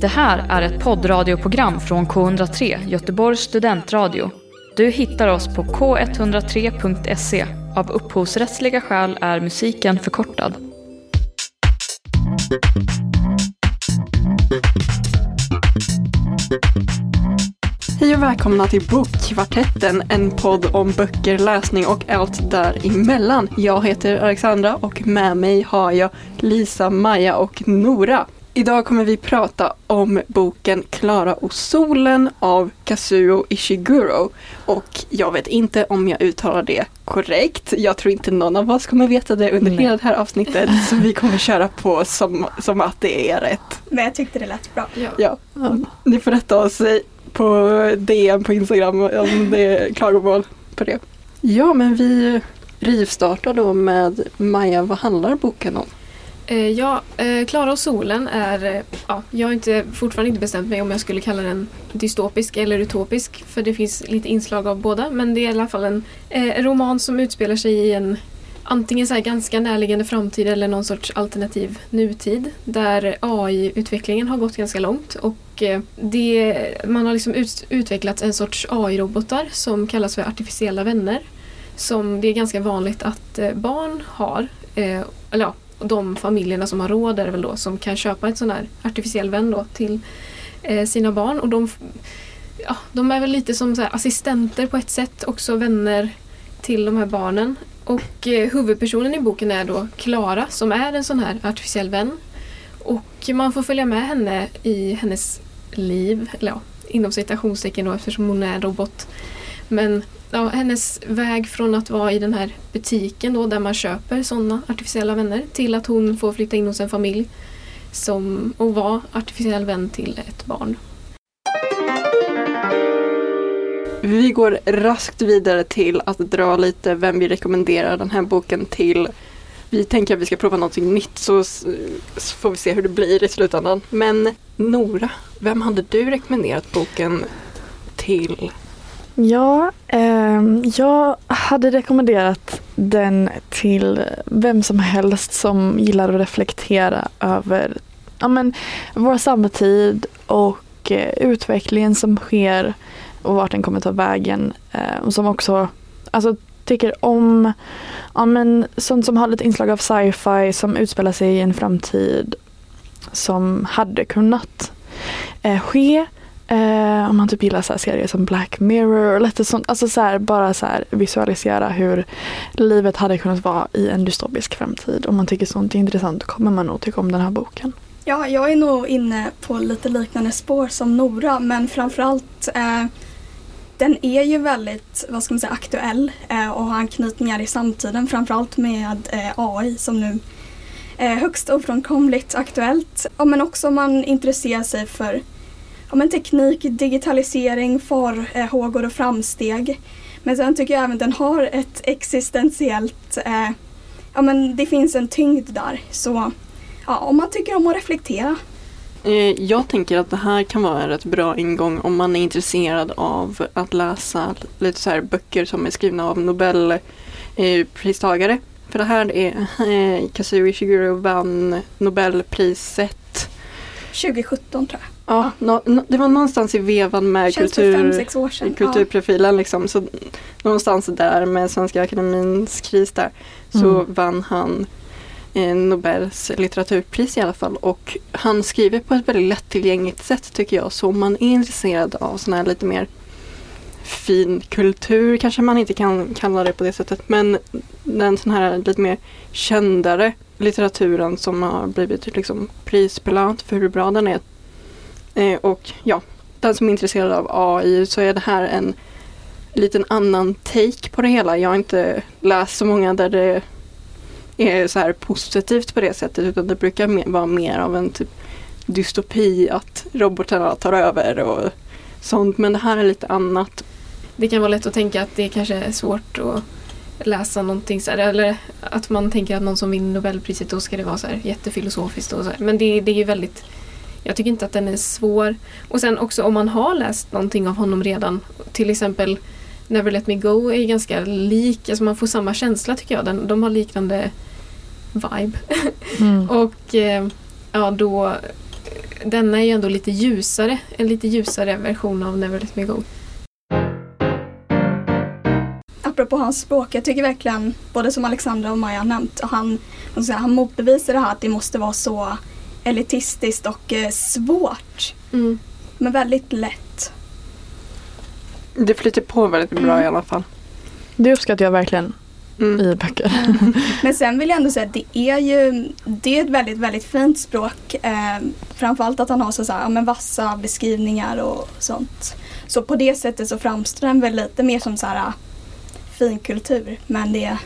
Det här är ett poddradioprogram från K103, Göteborgs studentradio. Du hittar oss på k103.se. Av upphovsrättsliga skäl är musiken förkortad. Hej och välkomna till Bokkvartetten, en podd om böcker, läsning och allt däremellan. Jag heter Alexandra och med mig har jag Lisa, Maja och Nora. Idag kommer vi prata om boken Klara och solen av Kazuo Ishiguro. Och jag vet inte om jag uttalar det korrekt. Jag tror inte någon av oss kommer veta det under Nej. hela det här avsnittet. Så vi kommer köra på som, som att det är rätt. Men jag tyckte det lät bra. Ja, ni får rätta oss på DM på Instagram om det är klagomål på det. Ja, men vi rivstartar då med Maja, vad handlar boken om? Eh, ja, eh, Klara och solen är... Eh, ja, jag har inte, fortfarande inte bestämt mig om jag skulle kalla den dystopisk eller utopisk. För det finns lite inslag av båda. Men det är i alla fall en eh, roman som utspelar sig i en antingen så här ganska närliggande framtid eller någon sorts alternativ nutid. Där AI-utvecklingen har gått ganska långt. Och det, man har liksom ut, utvecklat en sorts AI-robotar som kallas för artificiella vänner. Som det är ganska vanligt att barn har. Eh, eller ja, de familjerna som har råd är väl då som kan köpa en sån här artificiell vän då till eh, sina barn. Och de, ja, de är väl lite som så här assistenter på ett sätt, också vänner till de här barnen. Och eh, huvudpersonen i boken är då Klara som är en sån här artificiell vän. Och man får följa med henne i hennes liv, eller ja, inom citationstecken då eftersom hon är en robot. Men ja, hennes väg från att vara i den här butiken då där man köper sådana artificiella vänner till att hon får flytta in hos en familj som, och vara artificiell vän till ett barn. Vi går raskt vidare till att dra lite vem vi rekommenderar den här boken till. Vi tänker att vi ska prova någonting nytt så, så får vi se hur det blir i slutändan. Men Nora, vem hade du rekommenderat boken till? Ja, eh, jag hade rekommenderat den till vem som helst som gillar att reflektera över ja, men, vår samtid och eh, utvecklingen som sker och vart den kommer ta vägen. Eh, och som också alltså, tycker om ja, men, sånt som har lite inslag av sci-fi som utspelar sig i en framtid som hade kunnat eh, ske Eh, om man typ gillar så här serier som Black Mirror och lite sånt. Alltså så här, bara så här visualisera hur livet hade kunnat vara i en dystopisk framtid. Om man tycker sånt är intressant kommer man nog tycka om den här boken. Ja, jag är nog inne på lite liknande spår som Nora men framförallt eh, den är ju väldigt, vad ska man säga, aktuell eh, och har anknytningar i samtiden framförallt med eh, AI som nu är högst ofrånkomligt aktuellt. Ja, men också om man intresserar sig för ja, men teknik, digitalisering, farhågor och framsteg. Men sen tycker jag även den har ett existentiellt, eh, ja men det finns en tyngd där. Så ja, om man tycker om att reflektera. Eh, Jag tänker att det här kan vara en rätt bra ingång om man är intresserad av att läsa lite så här böcker som är skrivna av Nobelpristagare. För det här är eh, Kazuo Ishiguro vann Nobelpriset 2017 tror jag. Ja, nå- nå- det var någonstans i vevan med kultur, fem, sex år sedan. kulturprofilen liksom. Så någonstans där med Svenska Akademins kris där så Mm. vann han eh, Nobels litteraturpris i alla fall. Och han skriver på ett väldigt lättillgängligt sätt tycker jag. Så om man är intresserad av sån här lite mer fin kultur kanske man inte kan kalla det på det sättet. Men den sån här lite mer kändare litteraturen som har blivit liksom prisbelönt för hur bra den är. Eh, och ja, den som är intresserad av AI så är det här en liten annan take på det hela. Jag har inte läst så många där det är så här positivt på det sättet utan det brukar vara mer av en typ dystopi att robotarna tar över och sånt. Men det här är lite annat. Det kan vara lätt att tänka att det kanske är svårt att läsa någonting så här, eller att man tänker att någon som vinner Nobelpriset då ska det vara så här jättefilosofiskt och så här. Men det, det är ju väldigt jag tycker inte att den är svår. Och sen också om man har läst någonting av honom redan, till exempel Never Let Me Go är ganska lik, alltså man får samma känsla tycker jag. Den, de har liknande vibe. Mm. Och eh, ja, då denna är ju ändå lite ljusare. En lite ljusare version av Never Let Me Go. Apropå hans språk, jag tycker verkligen, både som Alexandra och Maja har nämnt, han, han motbevisar det här att det måste vara så elitistiskt och eh, svårt. Mm. Men väldigt lätt. Det flyter på väldigt bra Mm. i alla fall. Det uppskattar jag verkligen Mm. i böcker. Men sen vill jag ändå säga att det är ju det är ett väldigt, väldigt fint språk. Eh, framförallt att han har så, så här, ja, men vassa beskrivningar och sånt. Så på det sättet så framstår den väl lite mer som så här finkultur. Men det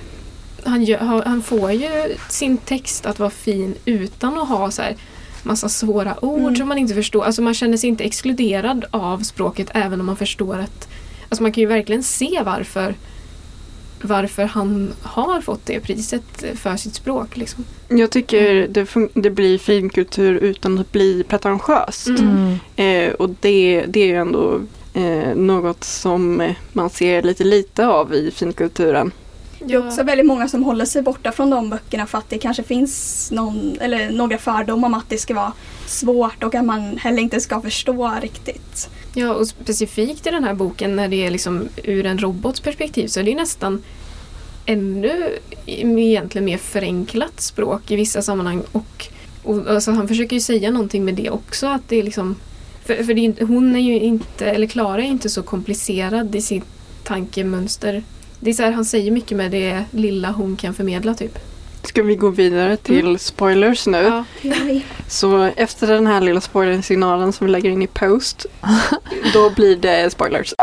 Han, gör, han får ju sin text att vara fin utan att ha så här massa svåra ord Mm. som man inte förstår. Alltså man känner sig inte exkluderad av språket även om man förstår att... Alltså man kan ju verkligen se varför varför han har fått det priset för sitt språk. Liksom. Jag tycker det, det blir finkultur utan att bli pretentiöst. Mm. Mm. Eh, och det, det är ju ändå eh, något som man ser lite lite av i finkulturen. Det är också väldigt många som håller sig borta från de böckerna för att det kanske finns någon, eller några fördomar om att det ska vara svårt och att man heller inte ska förstå riktigt. Ja, och specifikt i den här boken när det är liksom ur en robots perspektiv så är det nästan ännu egentligen mer förenklat språk i vissa sammanhang. Och, och alltså han försöker ju säga någonting med det också. Att det är liksom, för för är, hon är ju inte, eller Klara är inte så komplicerad i sitt tankemönster. Det är så här, han säger mycket med det lilla hon kan förmedla typ. Ska vi gå vidare till Mm. spoilers nu? Ja. Så efter den här lilla spoilersignalen som vi lägger in i post, då blir det spoilers.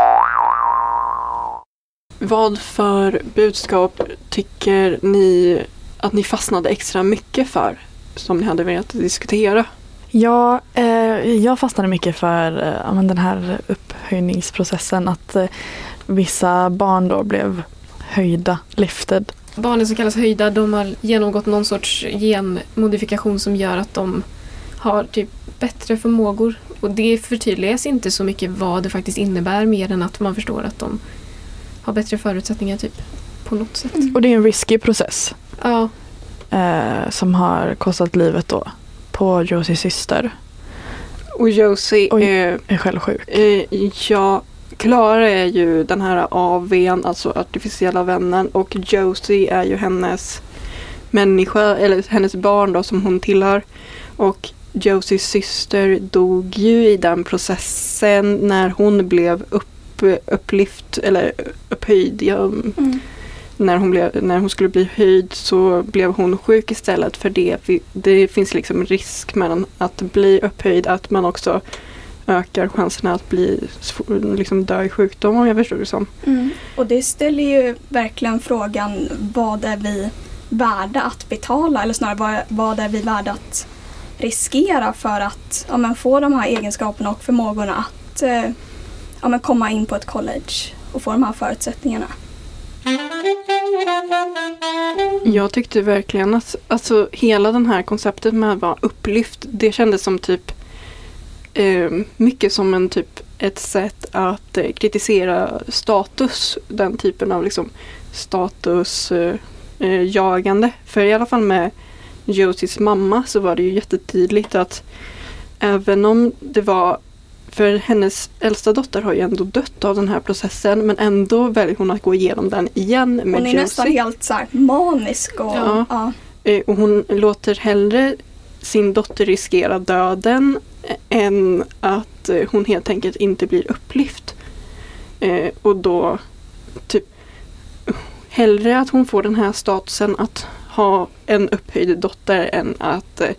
Vad för budskap tycker ni att ni fastnade extra mycket för? Som ni hade velat diskutera? Ja, eh, jag fastnade mycket för eh, den här upphöjningsprocessen. Att eh, vissa barn då blev höjda, lifted. Barnen som kallas höjda de har genomgått någon sorts genmodifikation som gör att de har typ bättre förmågor. Och det förtydligas inte så mycket vad det faktiskt innebär mer än att man förstår att de har bättre förutsättningar typ på något sätt. Och det är en risky process Ja, eh, som har kostat livet då på Josies syster. Och Josie är Är själv sjuk. Eh, ja, Klara är ju den här AWn, alltså artificiella vännen och Josie är ju hennes människa, eller hennes barn då som hon tillhör. Och Josies syster dog ju i den processen när hon blev upp, upplyft eller upphöjd. Ja, Mm. när, hon blev, när hon skulle bli höjd så blev hon sjuk istället för det. Det finns liksom risk med att bli upphöjd att man också ökar chanserna att bli liksom dö i sjukdom om jag förstår det som. Mm. Och det ställer ju verkligen frågan vad är vi värda att betala eller snarare vad, vad är vi värda att riskera för att ja, men få de här egenskaperna och förmågorna att eh, ja, men komma in på ett college och få de här förutsättningarna. Jag tyckte verkligen att alltså, hela den här konceptet med att vara upplyft, det kändes som typ mycket som en typ ett sätt att eh, kritisera status, den typen av liksom status eh, eh. För i alla fall med Josies mamma så var det ju jättetydligt att även om det var för hennes äldsta dotter har ju ändå dött av den här processen men ändå väljer hon att gå igenom den igen med Hon är Josie. nästan helt så manisk och Ja. ja. Eh, Och hon låter hellre sin dotter riskera döden än att eh, hon helt enkelt inte blir upplyft. Eh, och då typ hellre att hon får den här statusen att ha en upphöjd dotter än att eh,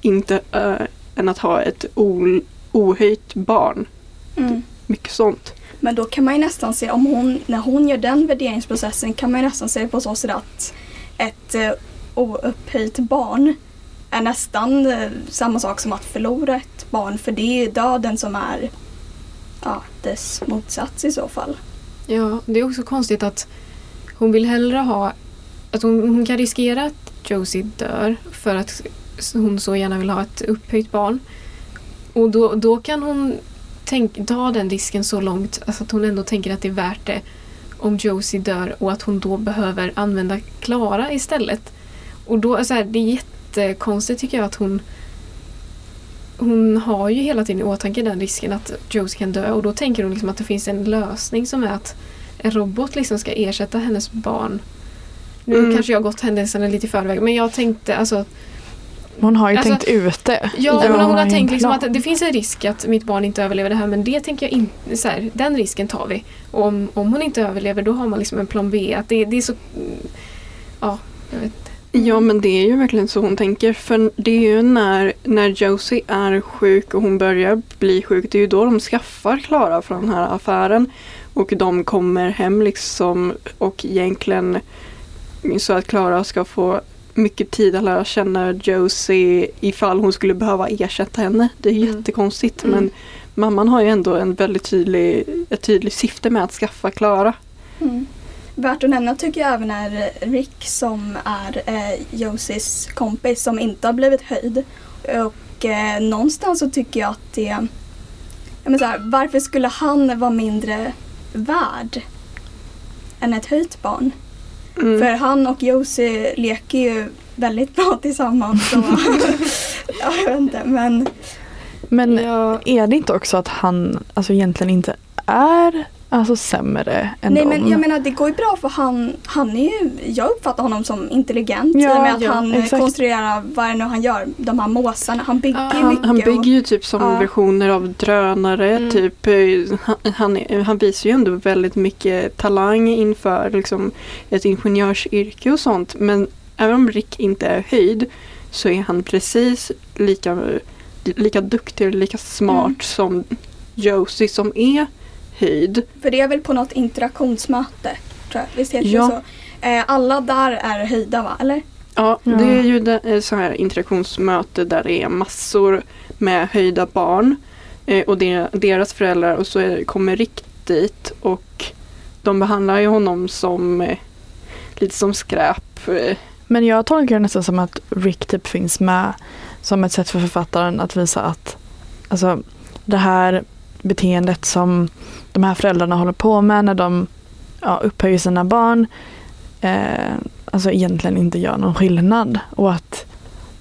inte eh, än att ha ett o, ohöjt barn. Mm. Mycket sånt. Men då kan man ju nästan se, om hon, när hon gör den värderingsprocessen kan man ju nästan se det på så sätt att ett eh, oupphöjt barn är nästan eh, samma sak som att förlora ett barn för det är döden som är ja, dess motsats i så fall. Ja, det är också konstigt att hon vill hellre ha... Att hon, hon kan riskera att Josie dör för att hon så gärna vill ha ett upphöjt barn. Och då, då kan hon tänk, ta den risken så långt alltså att hon ändå tänker att det är värt det om Josie dör och att hon då behöver använda Klara istället. Och då, så här, det är jättekonstigt tycker jag att hon hon har ju hela tiden i åtanke den risken att Josie kan dö och då tänker hon liksom att det finns en lösning som är att en robot liksom ska ersätta hennes barn. Nu Mm. kanske jag har gått händelserna lite i förväg men jag tänkte alltså Hon har ju Alltså, tänkt ut det. Ja, hon, var hon har tänkt liksom att det finns en risk att mitt barn inte överlever det här men det tänker jag inte, så här, den risken tar vi. Och om, om hon inte överlever då har man liksom en plan B. Att det, det är så, ja, jag vet Ja men det är ju verkligen så hon tänker. För det är ju när, när Josie är sjuk och hon börjar bli sjuk. Det är ju då de skaffar Klara från den här affären. Och de kommer hem liksom och egentligen så att Klara ska få mycket tid att lära känna Josie ifall hon skulle behöva ersätta henne. Det är Mm. jättekonstigt Mm. men mamman har ju ändå en väldigt tydlig, ett tydligt syfte med att skaffa Klara. Mm. Värt att nämna tycker jag även är Rick som är eh, Josies kompis som inte har blivit höjd. Och eh, någonstans så tycker jag att det... Jag menar så här, varför skulle han vara mindre värd än ett höjt barn? Mm. För han och Josie leker ju väldigt bra tillsammans. Så, ja, jag vet inte men Men Ja, är det inte också att han alltså egentligen inte är alltså sämre än Nej dem? men jag menar det går ju bra för han, han är ju, jag uppfattar honom som intelligent i Ja, och med att ja, han exakt. konstruerar vad det nu han gör, de här måsarna, han bygger han- mycket. Han och- bygger ju typ som Ja. versioner av drönare. Mm. Typ, eh, han, han, är- han visar ju ändå väldigt mycket talang inför liksom, ett ingenjörsyrke och sånt. Men även om Rick inte är höjd så är han precis lika, lika duktig och lika smart Mm. som Josie som är höjd. För det är väl på något interaktionsmöte, tror jag. Visst heter Ja. det så? Eh, alla där är höjda va, eller? Ja, det är ju det, eh, så här interaktionsmöte där det är massor med höjda barn eh, och deras föräldrar och så är, kommer Rick dit och de behandlar ju honom som eh, lite som skräp. Men jag tolkar det nästan som att Rick typ finns med som ett sätt för författaren att visa att alltså, det här beteendet som de här föräldrarna håller på med när de ja, upphöjer sina barn eh, alltså egentligen inte gör någon skillnad och att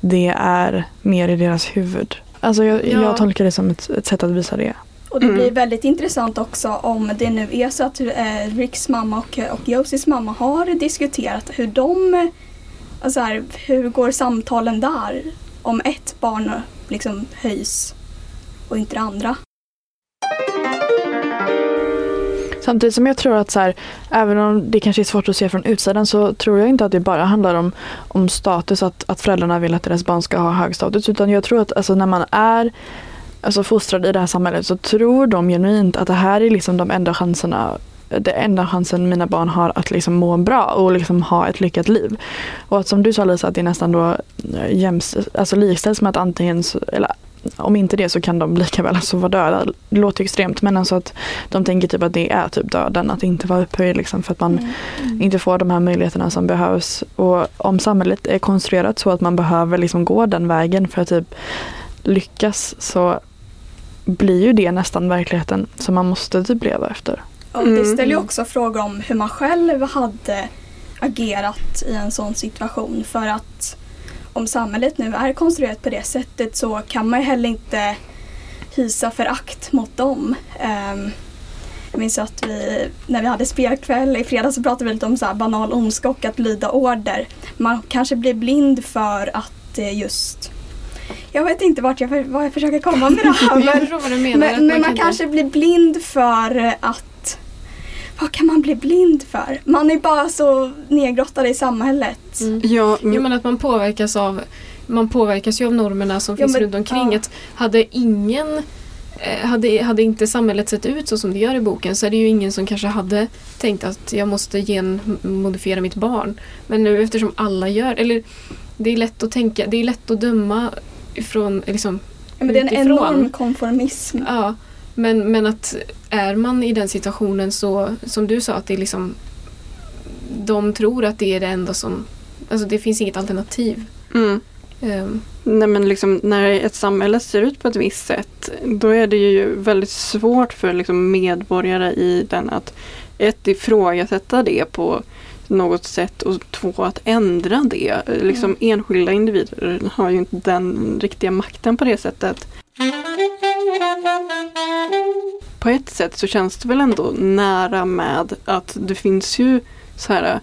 det är mer i deras huvud. Alltså jag, Ja. jag tolkar det som ett, ett sätt att visa det. Och det Mm. blir väldigt intressant också om det nu är så att eh, Ricks mamma och, och Josies mamma har diskuterat hur de, alltså här, hur går samtalen där? Om ett barn liksom höjs och inte det andra. Samtidigt som jag tror att så här, även om det kanske är svårt att se från utsidan så tror jag inte att det bara handlar om, om status, att, att föräldrarna vill att deras barn ska ha hög status. Utan jag tror att alltså, när man är alltså, fostrad i det här samhället så tror de genuint att det här är liksom de enda chanserna det enda chansen mina barn har att liksom må bra och liksom ha ett lyckat liv. Och att som du sa Lisa, att det nästan då eh, jämst, alltså likställs med att antingen, så, eller om inte det så kan de lika väl alltså vara döda. Det låter extremt men alltså att de tänker typ att det är typ döden, att inte vara upphöjd liksom för att man Mm. inte får de här möjligheterna som behövs. Och om samhället är konstruerat så att man behöver liksom gå den vägen för att typ lyckas så blir ju det nästan verkligheten som man måste typ leva efter. Och det Mm. ställer ju också frågor om hur man själv hade agerat i en sån situation. För att om samhället nu är konstruerat på det sättet så kan man ju heller inte hysa förakt mot dem. Ehm, jag minns att vi, när vi hade spelkväll i fredags så pratade vi lite om så här banal ondska och att lyda order. Man kanske blir blind för att eh, just jag vet inte vart jag, vad jag försöker komma med det här. men- förstår vad du menar. att men, men man kan kanske blir blind för att... Vad kan man bli blind för? Man är bara så nedgrottad i samhället. Mm. Ja, Jo men att man påverkas av man påverkas ju av normerna som Ja, finns men- runt omkring. ja. Att hade ingen eh, hade, hade inte samhället sett ut så som det gör i boken så är det ju ingen som kanske hade tänkt att jag måste genmodifiera mitt barn. Men nu eftersom alla gör eller det är lätt att tänka, det är lätt att döma ifrån liksom, Ja, men det är en utifrån. enorm konformism. Ja, men, men att är man i den situationen så som du sa att det är liksom de tror att det är det enda som Alltså det finns inget alternativ. mm. Ehm, Nej men liksom när ett samhälle ser ut på ett visst sätt då är det ju väldigt svårt för liksom medborgare i den att ett ifrågasätta det på något sätt och två att ändra det. Liksom enskilda individer har ju inte den riktiga makten på det sättet. På ett sätt så känns det väl ändå nära med att det finns ju så här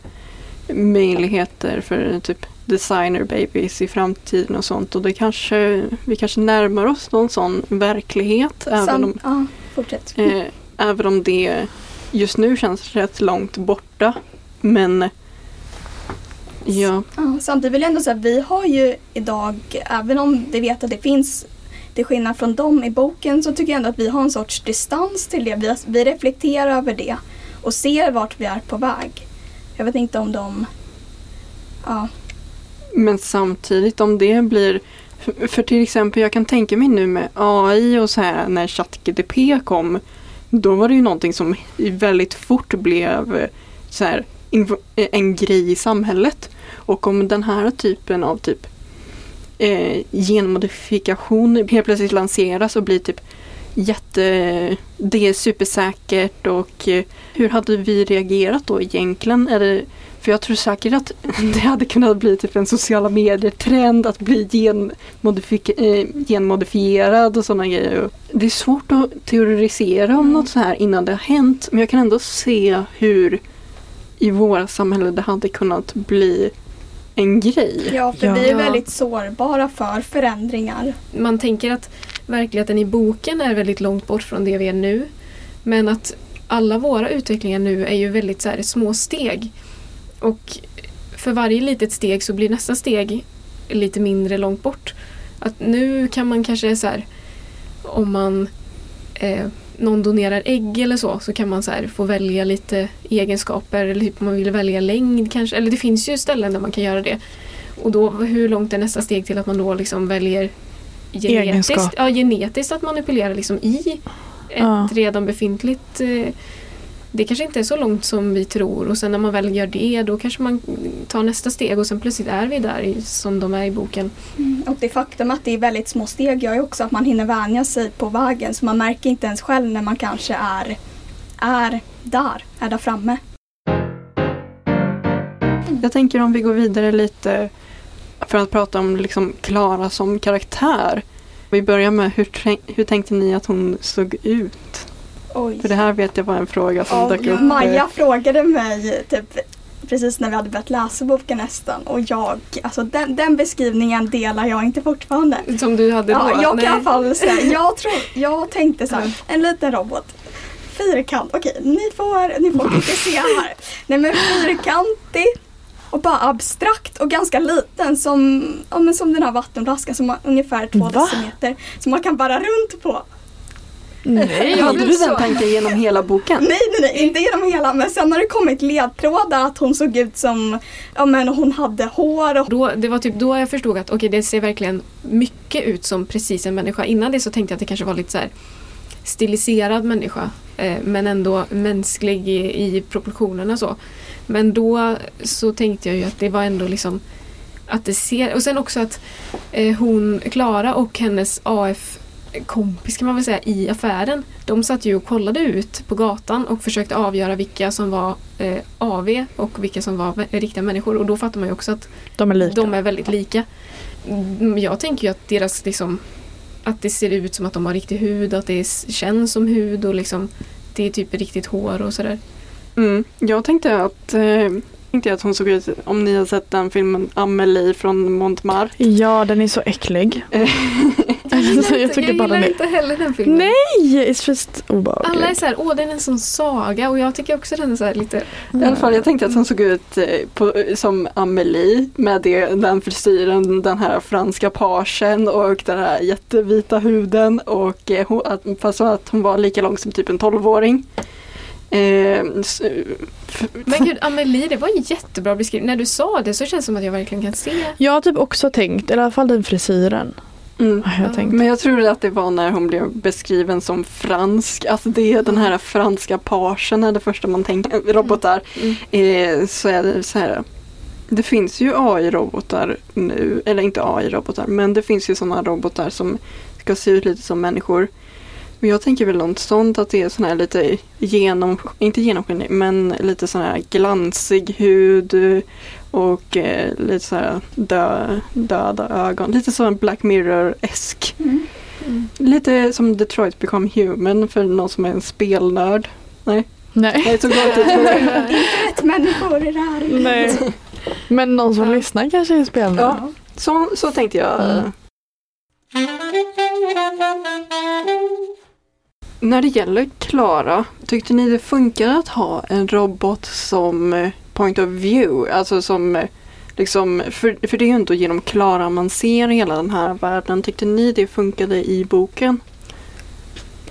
möjligheter för typ designer babies i framtiden och sånt och det kanske, vi kanske närmar oss någon sån verklighet även Sam, om, ja, fortsätt. eh, även om det just nu känns rätt långt borta. Men ja, Ja, samtidigt vill jag ändå säga att vi har ju idag, även om vi vet att det finns till skillnad från dem i boken så tycker jag ändå att vi har en sorts distans till det. Vi, vi reflekterar över det och ser vart vi är på väg. Jag vet inte om de... Ja, Men samtidigt om det blir för- för till exempel jag kan tänka mig nu med AI och så här när ChatGDP kom då var det ju någonting som väldigt fort blev eh, så här, en grej i samhället. Och om den här typen av typ eh, genmodifikation helt plötsligt lanseras och blir typ jätte, det är supersäkert och eh, hur hade vi reagerat då egentligen? Det, för jag tror säkert att det hade kunnat bli typ en sociala medier-trend att bli genmodifik- eh, genmodifierad och sådana grejer. Det är svårt att teorisera om något så här innan det har hänt men jag kan ändå se hur i våra samhälle det hade kunnat bli en grej. ja för Ja. vi är väldigt sårbara för förändringar. Man tänker att verkligheten i boken är väldigt långt bort från det vi är nu. Men att alla våra utvecklingar nu är ju väldigt så här, små steg. Och för varje litet steg så blir nästa steg lite mindre långt bort. Att nu kan man kanske så här, om man eh, någon donerar ägg eller så så kan man så här, få välja lite egenskaper eller typ om man vill välja längd kanske. Eller det finns ju ställen där man kan göra det. Och då hur långt är nästa steg till att man då liksom väljer genetiskt, Egenskap. ja, genetiskt att manipulera liksom i ett Ja. redan befintligt eh, det kanske inte är så långt som vi tror och sen när man väl gör det då kanske man tar nästa steg och sen plötsligt är vi där som de är i boken. Och det faktum att det är väldigt små steg gör ju också att man hinner vänja sig på vägen så man märker inte ens själv när man kanske är, är där, är där framme. Jag tänker om vi går vidare lite för att prata om liksom Klara som karaktär. Vi börjar med hur, hur tänkte ni att hon såg ut? Oj. För det här vet jag var en fråga som Ja, dök upp. Maja frågade mig typ precis när vi hade börjat läsa boken nästan och jag, alltså den, den beskrivningen delar jag inte fortfarande. Som du hade då? Ja, jag Nej. kan i alla fall säga, jag, tror, jag tänkte så här, en liten robot. Fyrkant, okej ni får, ni får kritisera här. Nej men fyrkantig och bara abstrakt och ganska liten som, ja, men som den här vattenflaskan som har ungefär två Va? decimeter som man kan bära runt på. Nej. Hade du den tanken genom hela boken? Nej, nej, nej, inte genom hela men sen har det kommit ledtrådar att hon såg ut som, ja men hon hade hår och Då, det var typ då jag förstod att okej det ser verkligen mycket ut som precis en människa. Innan det så tänkte jag att det kanske var lite så här stiliserad människa eh, men ändå mänsklig i, i proportionerna så. Men då så tänkte jag ju att det var ändå liksom att det ser och sen också att eh, hon, Klara och hennes AF kompis kan man väl säga i affären. De satt ju och kollade ut på gatan och försökte avgöra vilka som var eh, AV och vilka som var riktiga människor och då fattar man ju också att De är lika. de är väldigt lika. Mm, Jag tänker ju att deras liksom att det ser ut som att de har riktig hud, att det känns som hud och liksom det är typ riktigt hår och sådär. Mm. Jag tänkte att, eh, tänkte att hon såg ut, om ni har sett den filmen Amelie från Montmartre. Ja, den är så äcklig. Eh, Så jag tycker bara gillar den är... inte heller den filmen. Nej, it's just obehaglig. Alla är såhär, åh den är en sån saga och jag tycker också den är så här lite I alla fall, jag tänkte att hon såg ut eh, på, som Amelie med det, den frisyren, den här franska pagen och den här jättevita huden och eh, hon, att, fast att hon var lika lång som typ en tolvåring. Eh, Men gud, Amelie, det var en jättebra beskrivning. När du sa det så känns det som att jag verkligen kan se. Jag har typ också tänkt, eller i alla fall den frisyren. mm. Jag Ja. tänkt. Men jag tror att det var när hon blev beskriven som fransk. Alltså det är den här franska pagen är det första man tänker, robotar. Mm. Eh, så är det så här. Det finns ju AI-robotar nu, eller inte AI-robotar, men det finns ju sådana robotar som ska se ut lite som människor. Men jag tänker väl något sånt att det är sån här lite genom, inte genomskinlig, men lite sån här glansig hud och eh, lite så här dö, döda ögon. Lite som Black Mirror-esk. Mm. Mm. Lite som Detroit Become Human för någon som är en spelnörd. Nej, Nej. nej så går det inte. Rätt människor är det här. Nej. Men någon som Ja. lyssnar kanske är spelnörd. Ja. Så, så tänkte jag. Mm. När det gäller Klara, tyckte ni det funkar att ha en robot som eh, point of view? Alltså som eh, liksom, för, för det är ju inte genom Klara man ser hela den här världen. Tyckte ni det funkade i boken?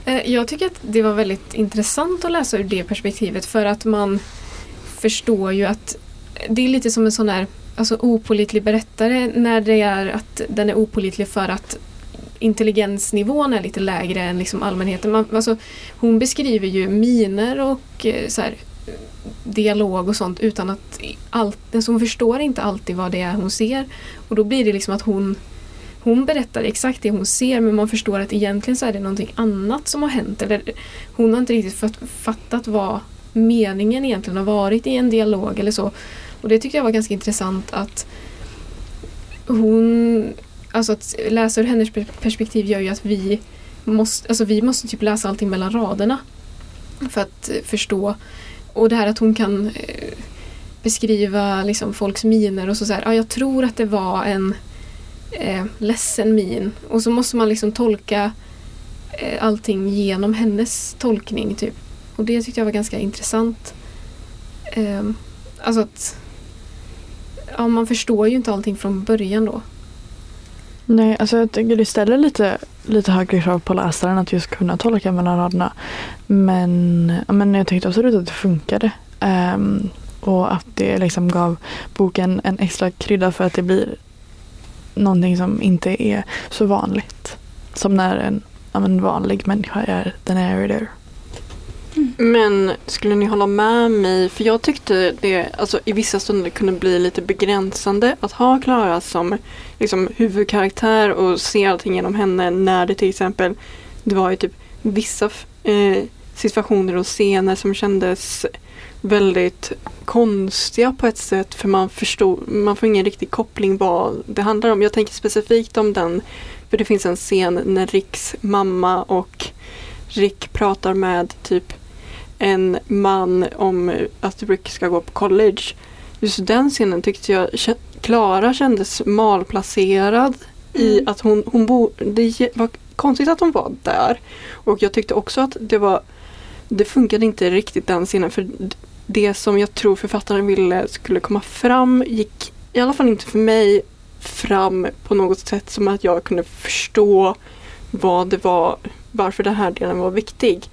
Eh, jag tycker att det var väldigt intressant att läsa ur det perspektivet för att man förstår ju att det är lite som en sån här alltså, opolitlig berättare när det är att den är opolitlig för att intelligensnivån är lite lägre än liksom allmänheten. Man, alltså, hon beskriver ju miner och eh, så här, dialog och sånt utan att allt, alltså hon förstår inte alltid vad det är hon ser. Och då blir det liksom att hon hon berättar exakt det hon ser men man förstår att egentligen så är det någonting annat som har hänt. Eller hon har inte riktigt fatt- fattat vad meningen egentligen har varit i en dialog eller så. Och det tyckte jag var ganska intressant att hon, alltså att läsa ur hennes perspektiv gör ju att vi måste, alltså vi måste typ läsa allting mellan raderna för att eh, förstå. Och det här att hon kan eh, beskriva liksom folks miner och så, så här, ja, jag tror att det var en eh, ledsen min. Och så måste man liksom tolka eh, allting genom hennes tolkning. typ. Och det tyckte jag var ganska intressant. Eh, alltså att ja, man förstår ju inte allting från början då. Nej, alltså jag tycker det ställer lite, lite högre krav på läsaren att just kunna tolka mellan raderna. Men, men jag tyckte absolut att det funkade. Um, och att det liksom gav boken en extra krydda för att det blir någonting som inte är så vanligt. Som när en, en vanlig människa är the narrator. Men skulle ni hålla med mig? För jag tyckte det alltså, i vissa stunder kunde bli lite begränsande att ha Klara som liksom, huvudkaraktär och se allting genom henne när det till exempel det var ju typ vissa eh, situationer och scener som kändes väldigt konstiga på ett sätt för man förstod, man får ingen riktig koppling vad det handlar om. Jag tänker specifikt om den, för det finns en scen när Ricks mamma och Rick pratar med typ en man om att Rick ska gå på college. Just den scenen tyckte jag Klara kändes malplacerad i Mm. att hon, hon bo, det var konstigt att hon var där. Och jag tyckte också att det var det funkade inte riktigt den scenen för det som jag tror författaren ville skulle komma fram gick i alla fall inte för mig fram på något sätt som att jag kunde förstå vad det var, varför den här delen var viktig.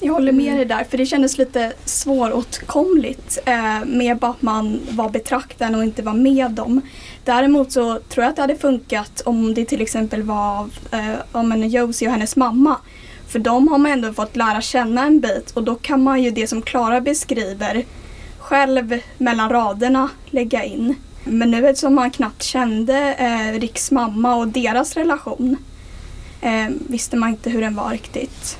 Jag håller med dig där, för det kändes lite svåråtkomligt eh, med bara att man var betraktaren och inte var med dem. Däremot så tror jag att det hade funkat om det till exempel var eh, om en Josie och hennes mamma. För de har man ändå fått lära känna en bit och då kan man ju det som Klara beskriver själv mellan raderna lägga in. Men nu eftersom man knappt kände eh, Ricks mamma och deras relation eh, visste man inte hur den var riktigt.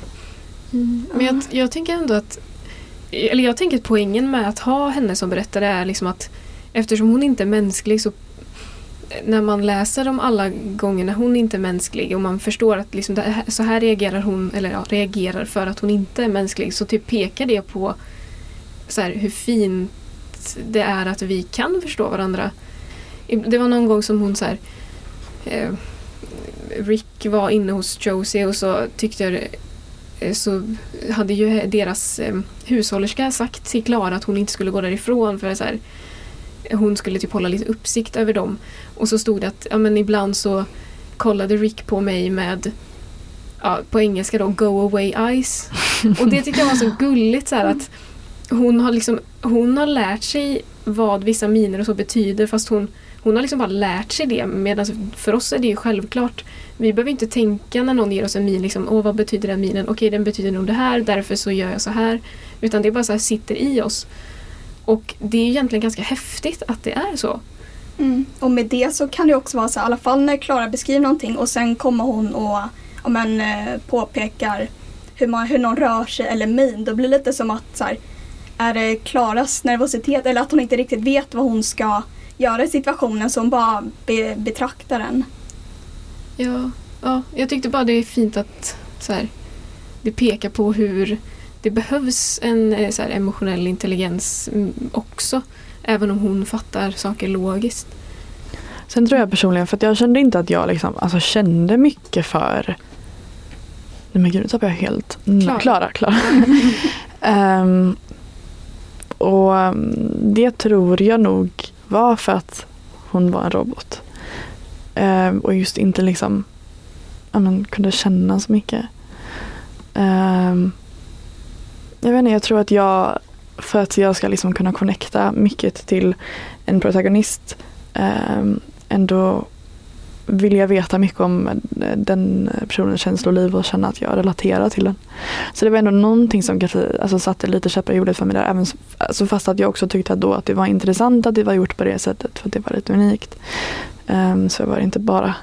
Men jag, jag tänker ändå att eller jag tänker att poängen med att ha henne som berättare är liksom att eftersom hon inte är mänsklig så när man läser om alla gånger när hon inte är mänsklig och man förstår att liksom här, så här reagerar hon, eller ja, reagerar för att hon inte är mänsklig så typ pekar det på så här, hur fint det är att vi kan förstå varandra. Det var någon gång som hon så här eh, Rick var inne hos Josie och så tyckte jag så hade ju deras eh, hushållerska sagt till Klara att hon inte skulle gå därifrån för så här, hon skulle typ hålla lite uppsikt över dem. Och så stod det att ja, men ibland så kollade Rick på mig med ja, på engelska då Go away eyes. Och det tyckte jag var så gulligt så här att hon har liksom hon har lärt sig vad vissa miner och så betyder fast hon hon har liksom bara lärt sig det medan för oss är det ju självklart. Vi behöver inte tänka när någon ger oss en min, liksom, åh vad betyder den minen? Okej den betyder nog det här, därför så gör jag så här. Utan det bara så här sitter i oss. Och det är egentligen ganska häftigt att det är så. Mm. Och med det så kan det också vara så, i alla fall när Klara beskriver någonting och sen kommer hon och ja, men, eh, påpekar hur, man, hur någon rör sig eller min. Då blir det lite som att så här, är det Klaras nervositet eller att hon inte riktigt vet vad hon ska göra i situationen så hon bara be, betraktar den. Ja, Ja, jag tyckte bara det är fint att så här, det pekar på hur det behövs en eh, så här, emotionell intelligens mm, också. Även om hon fattar saker logiskt. Sen tror jag personligen, för jag kände inte att jag liksom, alltså kände mycket för Nej men gud, nu tappade jag helt. Mm, Klara. Klara. Klara. Ehm, och um, det tror jag nog var för att hon var en robot. Eh, och just inte liksom ja, men, kunde känna så mycket. Eh, jag vet inte, jag tror att jag för att jag ska liksom kunna connecta mycket till en protagonist eh, ändå vill jag veta mycket om eh, den personens känsloliv och känna att jag relaterar till den. Så det var ändå någonting som kanske alltså, satte lite käppar i hjulet för mig där. Även, alltså, fast att jag också tyckte att, då att det var intressant att det var gjort på det sättet för att det var lite unikt. Um, så var det inte bara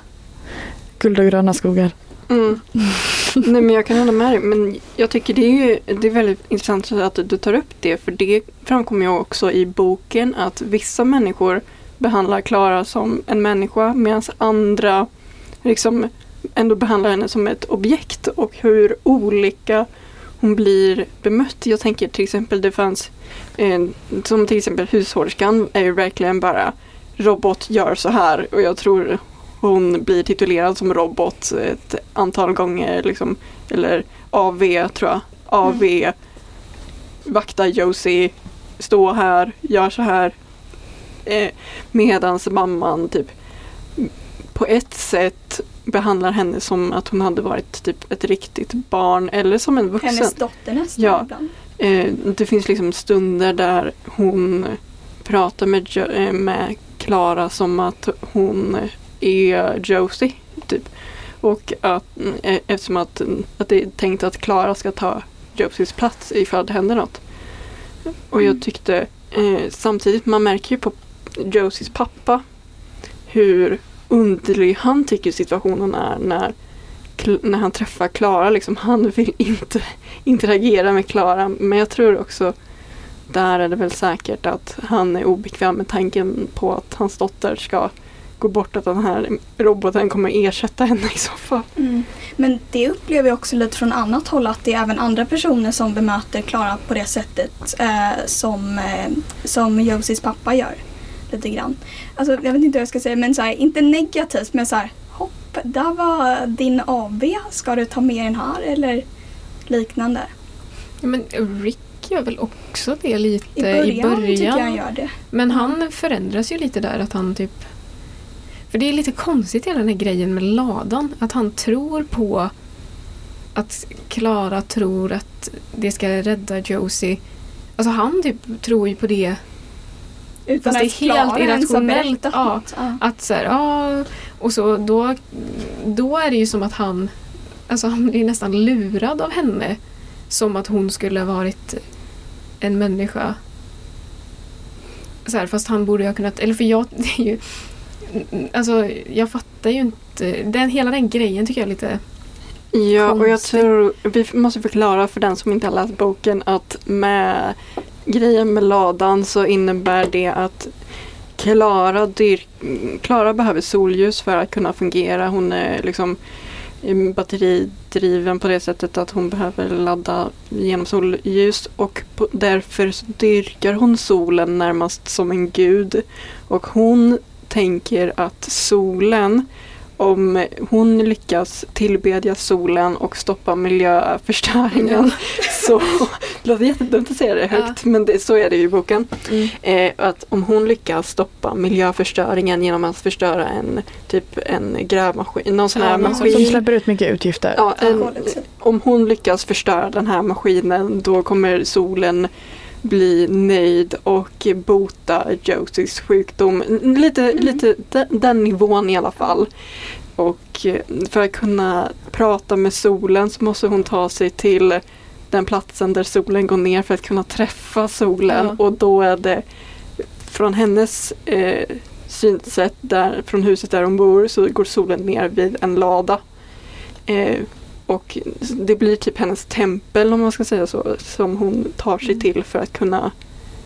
guld och gröna skogar. Mm. Nej men jag kan hålla med dig. Men jag tycker det är, ju, det är väldigt intressant att du tar upp det. För det framkommer ju också i boken att vissa människor behandlar Klara som en människa medan andra liksom ändå behandlar henne som ett objekt och hur olika hon blir bemött. Jag tänker till exempel det fanns eh, som till exempel hushållerskan är ju verkligen bara robot gör så här och jag tror hon blir titulerad som robot ett antal gånger liksom, eller AV tror jag. AV Mm. vakta Josie, stå här, gör så här. Eh, medans mamman typ på ett sätt behandlar henne som att hon hade varit typ ett riktigt barn eller som en vuxen. Hennes dotter nästan Ja. ibland. Eh, det finns liksom stunder där hon pratar med, eh, med Klara som att hon är Josie. Typ. Och att, eh, eftersom att, att det är tänkt att Klara ska ta Josies plats ifall det händer något. Och jag tyckte eh, samtidigt, man märker ju på Josies pappa hur underlig han tycker situationen är när, när han träffar Klara. Liksom, han vill inte interagera med Klara. Men jag tror också där är det väl säkert att han är obekväm med tanken på att hans dotter ska gå bort. Att den här roboten kommer ersätta henne i så fall. Mm. Men det upplever jag också lite från annat håll att det är även andra personer som bemöter Klara på det sättet eh, som, eh, som Josies pappa gör. Lite grann. Alltså, jag vet inte hur jag ska säga men så här, inte negativt men så här hopp, där var din AV, ska du ta med den här eller liknande. Ja, men Rick gör väl också det lite I början, i början. jag gör det. Men han förändras ju lite där att han typ För det är lite konstigt hela den här grejen med ladan. Att han tror på att Klara tror att det ska rädda Josie. Alltså han typ tror ju på det. Utan Fast det är att helt irrationellt, ja. Ja. Att så här, ja. Och så då, då är det ju som att han Alltså han blir nästan lurad av henne. Som att hon skulle ha varit en människa. Så här, fast han borde ha kunnat, eller för jag, det är ju Alltså jag fattar ju inte, den, hela den grejen tycker jag är lite Ja, och jag tror vi måste förklara för den som inte har läst boken att med grejen med ladan så innebär det att Klara, dyr, Klara behöver solljus för att kunna fungera. Hon är liksom batteridriven på det sättet att hon behöver ladda genom solljus och på, därför dyrkar hon solen närmast som en gud. Och hon tänker att solen om hon lyckas tillbedja solen och stoppa miljöförstöringen så, det låter jättedumt att säga det högt men det, så är det ju i boken. Mm. Eh, att om hon lyckas stoppa miljöförstöringen genom att förstöra en typ en grävmaskin, någon sån här Ja, maskin. Som släpper ut mycket utgifter. Ja, en, om hon lyckas förstöra den här maskinen då kommer solen bli nöjd och bota Josies sjukdom. Lite, Mm. lite den, den nivån i alla fall. Och eh, för att kunna prata med solen så måste hon ta sig till den platsen där solen går ner för att kunna träffa solen. Ja. Och då är det från hennes eh, synsätt där, från huset där hon bor så går solen ner vid en lada. Eh, och det blir typ hennes tempel om man ska säga så som hon tar sig Mm. till för att kunna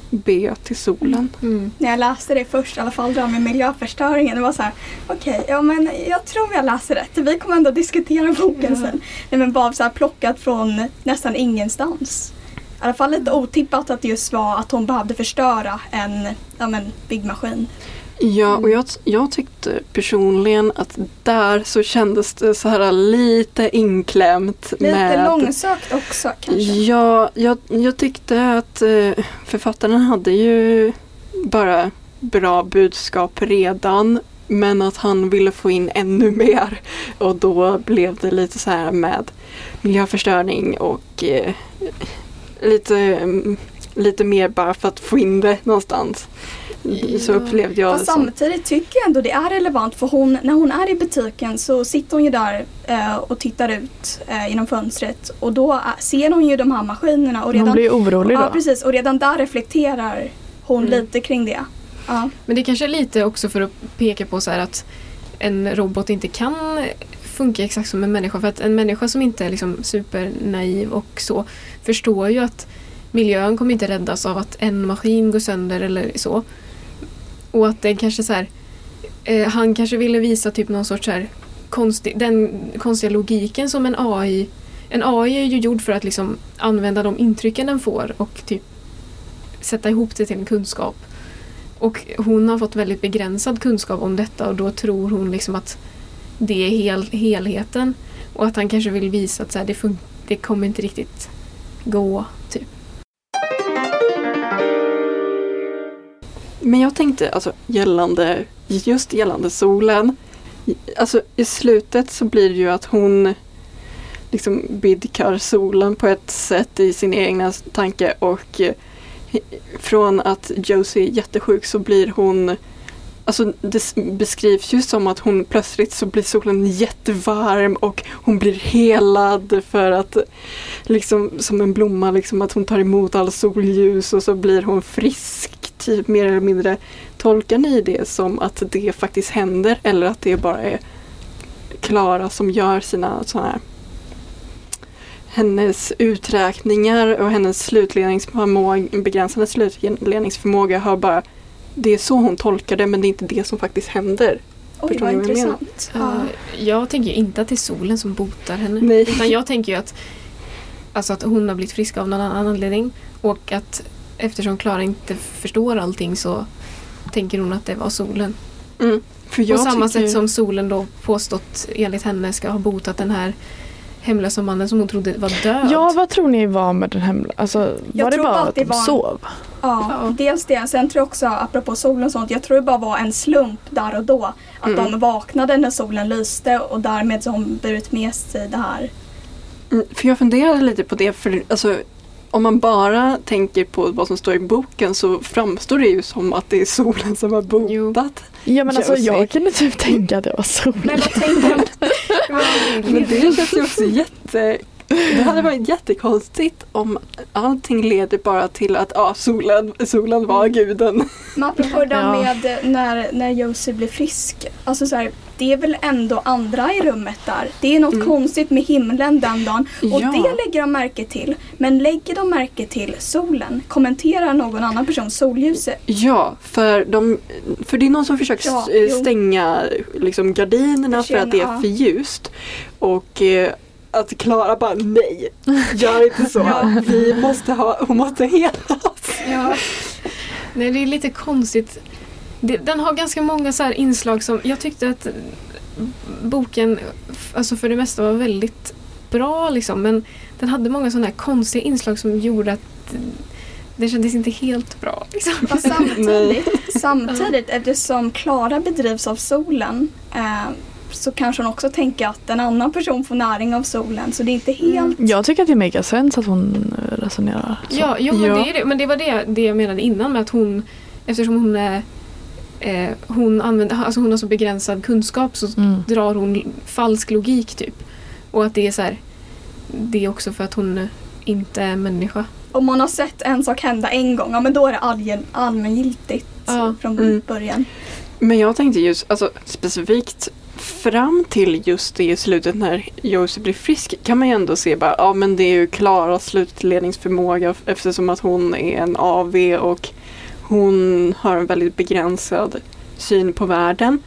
be till solen. Mm. När jag läste det först, i alla fall det här med miljöförstöringen, det var så här, okej, ja men jag tror jag läser rätt. Vi kommer ändå diskutera boken sen. Nej men bara så här plockat från nästan ingenstans. I alla fall lite otippat att det just var att hon behövde förstöra en ja, men, byggmaskin. Ja, och jag, jag tyckte personligen att där så kändes det så här lite inklämt. Lite med långsökt också kanske. Ja, jag, jag tyckte att eh, författaren hade ju bara bra budskap redan. Men att han ville få in ännu mer. Och då blev det lite så här med miljöförstöring och eh, lite, mm, lite mer bara för att få in det någonstans. Så Ja. upplevde jag Fast det samtidigt tycker jag ändå det är relevant för hon, när hon är i butiken så sitter hon ju där eh, och tittar ut eh, genom fönstret och då är, ser hon ju de här maskinerna och Hon redan, blir orolig då. ja, precis, och redan där reflekterar hon Mm. lite kring det. Ja. Men det kanske är lite också för att peka på så här att en robot inte kan funka exakt som en människa. För att en människa som inte är liksom supernaiv och så förstår ju att miljön kommer inte räddas av att en maskin går sönder eller så. Och att det kanske så här, eh, han kanske ville visa typ någon sorts så här konstig, den konstiga logiken som en AI en AI är ju gjord för att liksom använda de intrycken den får och typ sätta ihop det till en kunskap. Och hon har fått väldigt begränsad kunskap om detta och då tror hon liksom att det är hel, helheten. Och att han kanske vill visa att så här, det, fun- det kommer inte riktigt gå. Typ. Men jag tänkte alltså gällande, just gällande solen. Alltså i slutet så blir det ju att hon liksom bidkar solen på ett sätt i sin egna tanke och eh, från att Josie är jättesjuk så blir hon Alltså det beskrivs ju som att hon plötsligt så blir solen jättevarm och hon blir helad för att liksom som en blomma liksom att hon tar emot all solljus och så blir hon frisk typ mer eller mindre. Tolkar ni det som att det faktiskt händer eller att det bara är Klara som gör sina sådana här hennes uträkningar och hennes slutledningsförmåga, begränsade slutledningsförmåga har bara det är så hon tolkar det men det är inte det som faktiskt händer. Oj, vad jag intressant. Ja. Eh, Jag tänker ju inte att det är solen som botar henne. Nej. Utan jag tänker ju att, alltså att hon har blivit frisk av någon annan anledning. Och att eftersom Klara inte förstår allting så tänker hon att det var solen. Mm. För På jag samma tycker- sätt som solen då påstått enligt henne ska ha botat den här hemlösa mannen som hon trodde var död. Ja, vad tror ni var med den hemla? Alltså, Jag var det tror bara att de var sov? Ja, Ja. dels det. Sen tror jag också, apropå solen och sånt, jag tror det bara var en slump där och då. Att Mm. de vaknade när solen lyste och därmed så har hon burit med sig det här. Mm, För jag funderade lite på det, för alltså, om man bara tänker på vad som står i boken så framstår det ju som att det är solen som har Jo. botat. Ja men alltså jag kunde typ tänka att det var solen. Men vad tänker de? Men det känns ju också jätte... Det hade varit jättekonstigt om allting leder bara till att ja, solen, solen var guden. Men apropå det där Ja. med när, när Josie blir frisk. Alltså så här, det är väl ändå andra i rummet där. Det är något Mm. konstigt med himlen den dagen. Och Ja. det lägger de märke till. Men lägger de märke till solen? Kommenterar någon annan person solljuset? Ja, för, de, för det är någon som försöker Ja, stänga liksom, gardinerna för att det är för ljust. Och eh, att Klara bara nej, gör inte så. Ja. Vi måste ha, hon måste hela oss. Ja. Nej, det är lite konstigt. Det, den har ganska många så här inslag som jag tyckte att boken alltså för det mesta var väldigt bra liksom men den hade många sådana här konstiga inslag som gjorde att det kändes inte helt bra. Liksom. Samtidigt, samtidigt eftersom Klara bedrivs av solen eh, så kanske hon också tänker att en annan person får näring av solen. Så det är inte helt... Jag tycker att det makar sense att hon eh, resonerar så. Ja, jo, men, Ja. Det är det. men det var det, det jag menade innan med att hon eftersom hon är eh, hon, använder, alltså hon har så begränsad kunskap så Mm. drar hon falsk logik typ. Och att det är så här det är också för att hon inte är människa. Om man har sett en sak hända en gång, ja men då är det allmän, allmängiltigt Ja. från Mm. början. Men jag tänkte just alltså, specifikt fram till just det i slutet när Josie blir frisk kan man ju ändå se bara, ja men det är ju Klaras slutledningsförmåga eftersom att hon är en AV och hon har en väldigt begränsad syn på världen.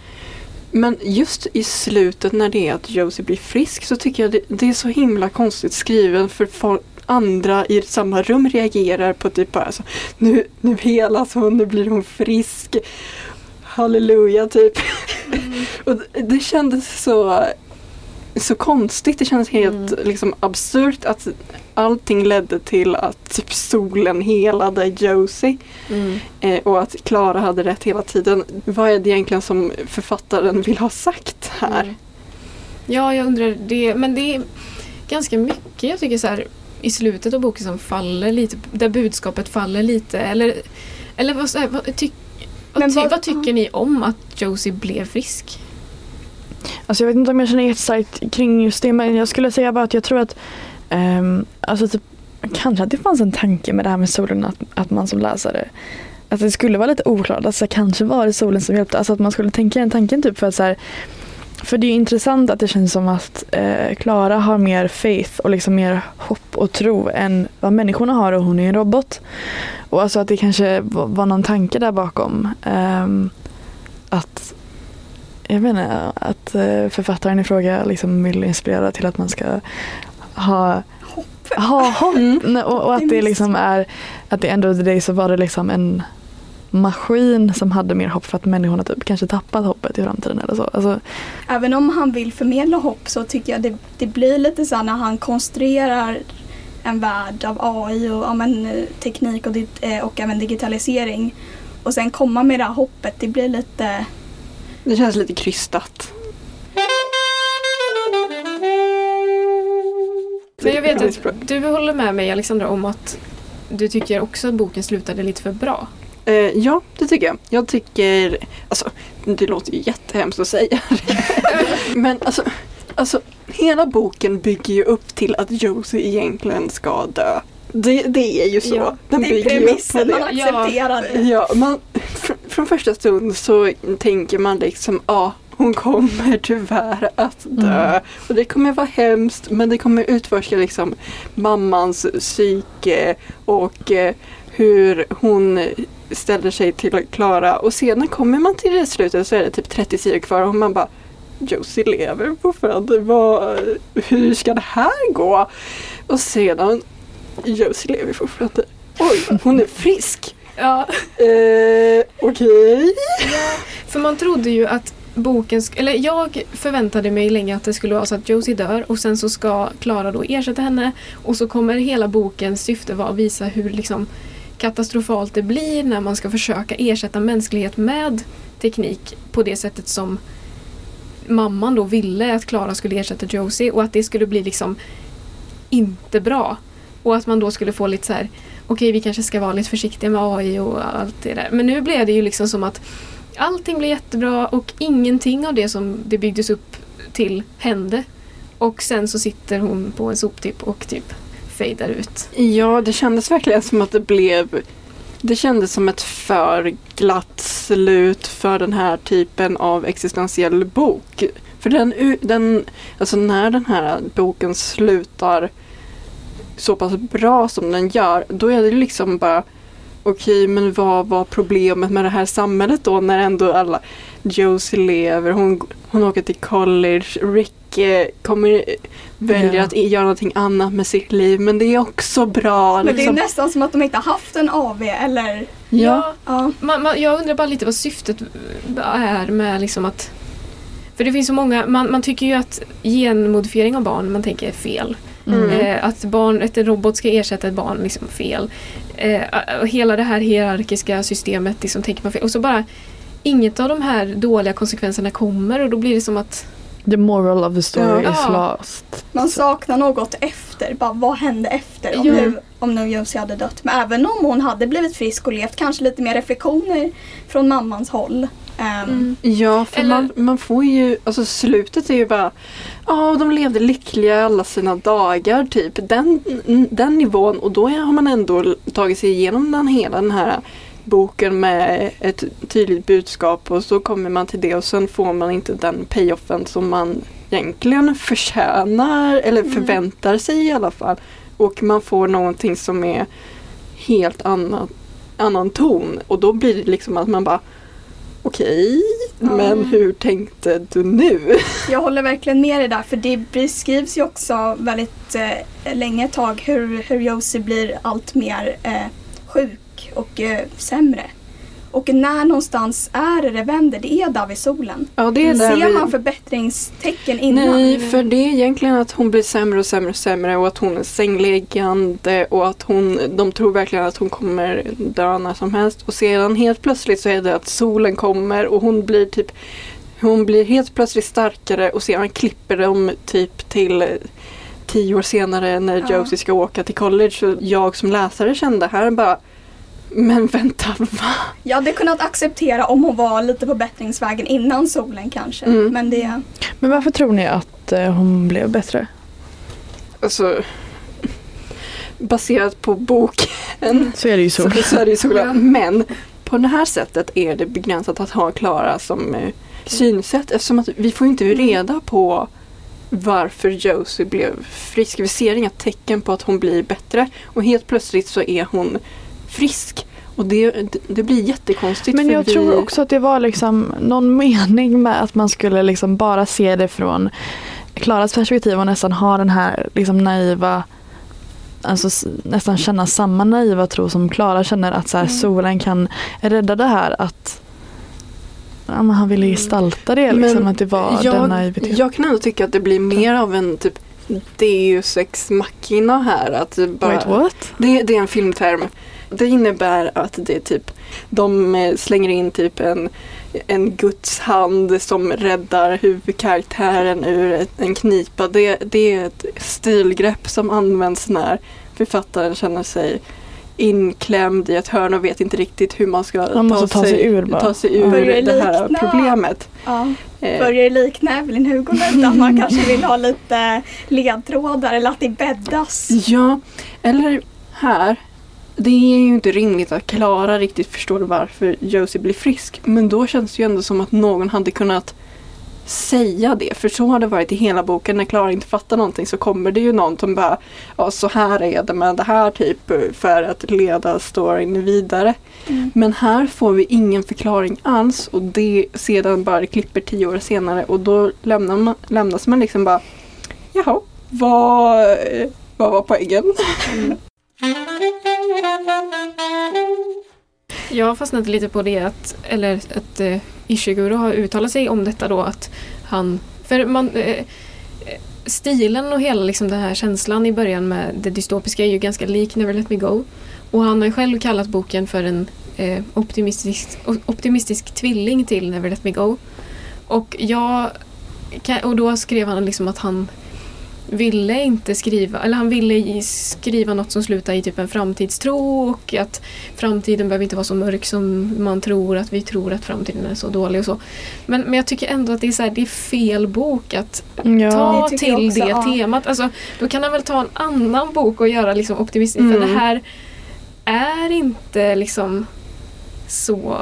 Men just i slutet när det är att Josie blir frisk så tycker jag det, det är så himla konstigt skriven för folk, andra i samma rum reagerar på typ bara så, nu, nu helas hon, nu blir hon frisk. Halleluja typ. Mm. och det, kändes så så konstigt. Det kändes helt mm. liksom, absurt att allting ledde till att typ, solen helade Josie. Mm. Eh, och att Klara hade rätt hela tiden. Vad är det egentligen som författaren vill ha sagt här? Mm. Ja, jag undrar det. Men det är ganska mycket jag tycker så här i slutet av boken som faller lite, där budskapet faller lite. Eller, eller vad, vad, vad, ty, vad, ty, vad tycker ni om att Josie blev frisk? Alltså jag vet inte om jag känner jättestarkt kring just det men jag skulle säga bara att jag tror att um, alltså typ, kanske att det fanns en tanke med det här med solen att, att man som läsare att det skulle vara lite oklart. Alltså kanske var det solen som hjälpte. Alltså att man skulle tänka den tanken typ för att så här, för det är intressant att det känns som att eh, Klara eh, har mer faith och liksom mer hopp och tro än vad människorna har och hon är en robot. Och alltså att det kanske var någon tanke där bakom. Eh, att jag vet inte, att eh, författaren i fråga liksom vill inspirera till att man ska ha hopp. Ha hopp. Mm. Och, och, att det liksom är, att det ändå det så var det liksom en maskin som hade mer hopp för att människorna typ kanske tappat hoppet i framtiden eller så. Alltså, Även om han vill förmedla hopp så tycker jag det, det blir lite så när han konstruerar en värld av AI och ja, men, teknik och, eh, och även digitalisering och sen komma med det här hoppet, det blir lite det känns lite krystat. Men jag vet att du håller med mig Alexandra om att du tycker också att boken slutade lite för bra. Eh, ja, det tycker jag. Jag tycker, alltså det låter ju jättehemskt att säga Men alltså, alltså hela boken bygger ju upp till att Josie egentligen ska dö. Det, det är ju så. Ja, Den det är premissen, man accepterar det. Ja, man, fr från första stund så tänker man liksom, ja, hon kommer tyvärr att dö. Mm. Och det kommer vara hemskt men det kommer utforska liksom mammans psyke och eh, hur hon ställer sig till Klara. Och sedan kommer man till det slutet så är det typ 30 sidor kvar och man bara Josie lever fortfarande. Vad, hur ska det här gå? Och sedan Josie lever fortfarande. Oj, hon är frisk. Ja. Eh, Okej. Okay. Ja, för man trodde ju att boken, eller jag förväntade mig länge att det skulle vara så att Josie dör och sen så ska Klara då ersätta henne och så kommer hela bokens syfte vara att visa hur liksom katastrofalt det blir när man ska försöka ersätta mänsklighet med teknik på det sättet som mamman då ville att Klara skulle ersätta Josie och att det skulle bli liksom inte bra. Och att man då skulle få lite så här okej okay, vi kanske ska vara lite försiktiga med AI och allt det där. Men nu blev det ju liksom som att allting blev jättebra och ingenting av det som det byggdes upp till hände. Och sen så sitter hon på en soptipp och typ fejdar ut. Ja, det kändes verkligen som att det blev det kändes som ett för glatt slut för den här typen av existentiell bok. För den, den, alltså när den här boken slutar så pass bra som den gör, då är det liksom bara okej, men vad var problemet med det här samhället då när ändå alla Josie lever, hon, hon åker till college, Rick eh, kommer väljer yeah. att göra någonting annat med sitt liv men det är också bra. Men liksom. det är liksom. nästan som att de inte haft en AV eller? Ja. ja. Man, man, jag undrar bara lite vad syftet är med liksom att för det finns så många, man, man tycker ju att genmodifiering av barn man tänker är fel. Mm. Eh, att barn, ett robot ska ersätta ett barn, liksom fel. Eh, hela det här hierarkiska systemet liksom, tänker man fel. Och så bara inget av de här dåliga konsekvenserna kommer och då blir det som att The moral of the story ja. is lost. Man saknar något efter. Bara, vad hände efter om, nu, om nu Josie hade dött? Men även om hon hade blivit frisk och levt, kanske lite mer reflektioner från mammans håll. Um, mm. Ja, för Eller... man, man får ju, alltså slutet är ju bara Ja, de levde lyckliga alla sina dagar typ. Den, den nivån och då har man ändå tagit sig igenom den hela den här boken med ett tydligt budskap och så kommer man till det och sen får man inte den payoffen som man egentligen förtjänar eller Mm. förväntar sig i alla fall. Och man får någonting som är helt annan, annan ton och då blir det liksom att man bara Okej, Ja. men hur tänkte du nu? Jag håller verkligen med dig där för det beskrivs ju också väldigt eh, länge ett tag hur, hur Josie blir allt mer eh, sjuk och eh, sämre. Och när någonstans är det det vänder, det är där vid solen. Ja, det är där Ser vi... man förbättringstecken innan? Nej, för det är egentligen att hon blir sämre och sämre och sämre och att hon är sängläggande och att hon, de tror verkligen att hon kommer dö när som helst. Och sedan helt plötsligt så är det att solen kommer och hon blir typ hon blir helt plötsligt starkare och sedan klipper de typ till eh, tio år senare när Ja. Josie ska åka till college. Så jag som läsare kände här bara Men vänta, va? Jag hade kunnat acceptera om hon var lite på bättringsvägen innan solen kanske. Mm. Men det, Men varför tror ni att eh, hon blev bättre? Alltså baserat på boken Så är det ju så, så. så är det ju. Ja. Men på det här sättet är det begränsat att ha Klara som eh, synsätt eftersom att vi får inte reda på varför Josie blev frisk. Vi ser inga tecken på att hon blir bättre och helt plötsligt så är hon frisk. Och det, det, blir jättekonstigt. Men jag vi, tror också att det var liksom någon mening med att man skulle liksom bara se det från Klaras perspektiv och nästan ha den här liksom naiva Alltså nästan känna samma naiva tro som Klara känner att så här, Mm. solen kan rädda det här att ja, han ville gestalta det liksom Men att det var den jag, naiviteten. jag kan ändå tycka att det blir mer av en typ Deus ex machina här. Att bara, Wait what? Det, det är en filmterm. Det innebär att det är typ de eh, slänger in typ en, en Guds hand som räddar huvudkaraktären ur en knipa. Det, det är ett stilgrepp som används när författaren känner sig inklämd i ett hörn och vet inte riktigt hur man ska Man ta sig ur bara. ta sig ur Börjar det här likna- problemet. ja, Eh, börjar det likna Evelyn Hugo lite? Att man kanske vill ha lite ledtrådar eller att det bäddas. Ja, eller här. Det är ju inte rimligt att Klara riktigt förstår varför Josie blir frisk. Men då känns det ju ändå som att någon hade kunnat säga det. För så har det varit i hela boken. När Klara inte fattar någonting så kommer det ju någon som bara Ja, så här är det med det här typ för att leda storyn vidare. Mm. Men här får vi ingen förklaring alls och det sedan bara klipper tio år senare och då lämnar man, lämnas man liksom bara Jaha, vad, vad var poängen? Jag har fastnat lite på det att, eller att eh, Ishiguro har uttalat sig om detta då att han, för man, eh, eh, stilen och hela liksom den här känslan i början med det dystopiska är ju ganska lik Never Let Me Go. Och han har ju själv kallat boken för en eh, optimistisk, optimistisk tvilling till Never Let Me Go. Och jag, och då skrev han liksom att han ville inte skriva, eller han ville skriva något som slutar i typ en framtidstro och att framtiden behöver inte vara så mörk som man tror att vi tror att framtiden är så dålig och så. Men, men jag tycker ändå att det är, så här, det är fel bok att Ja. ta Det till också, det ja. temat. Alltså, då kan han väl ta en annan bok och göra liksom optimistisk. För Mm. det här är inte liksom så...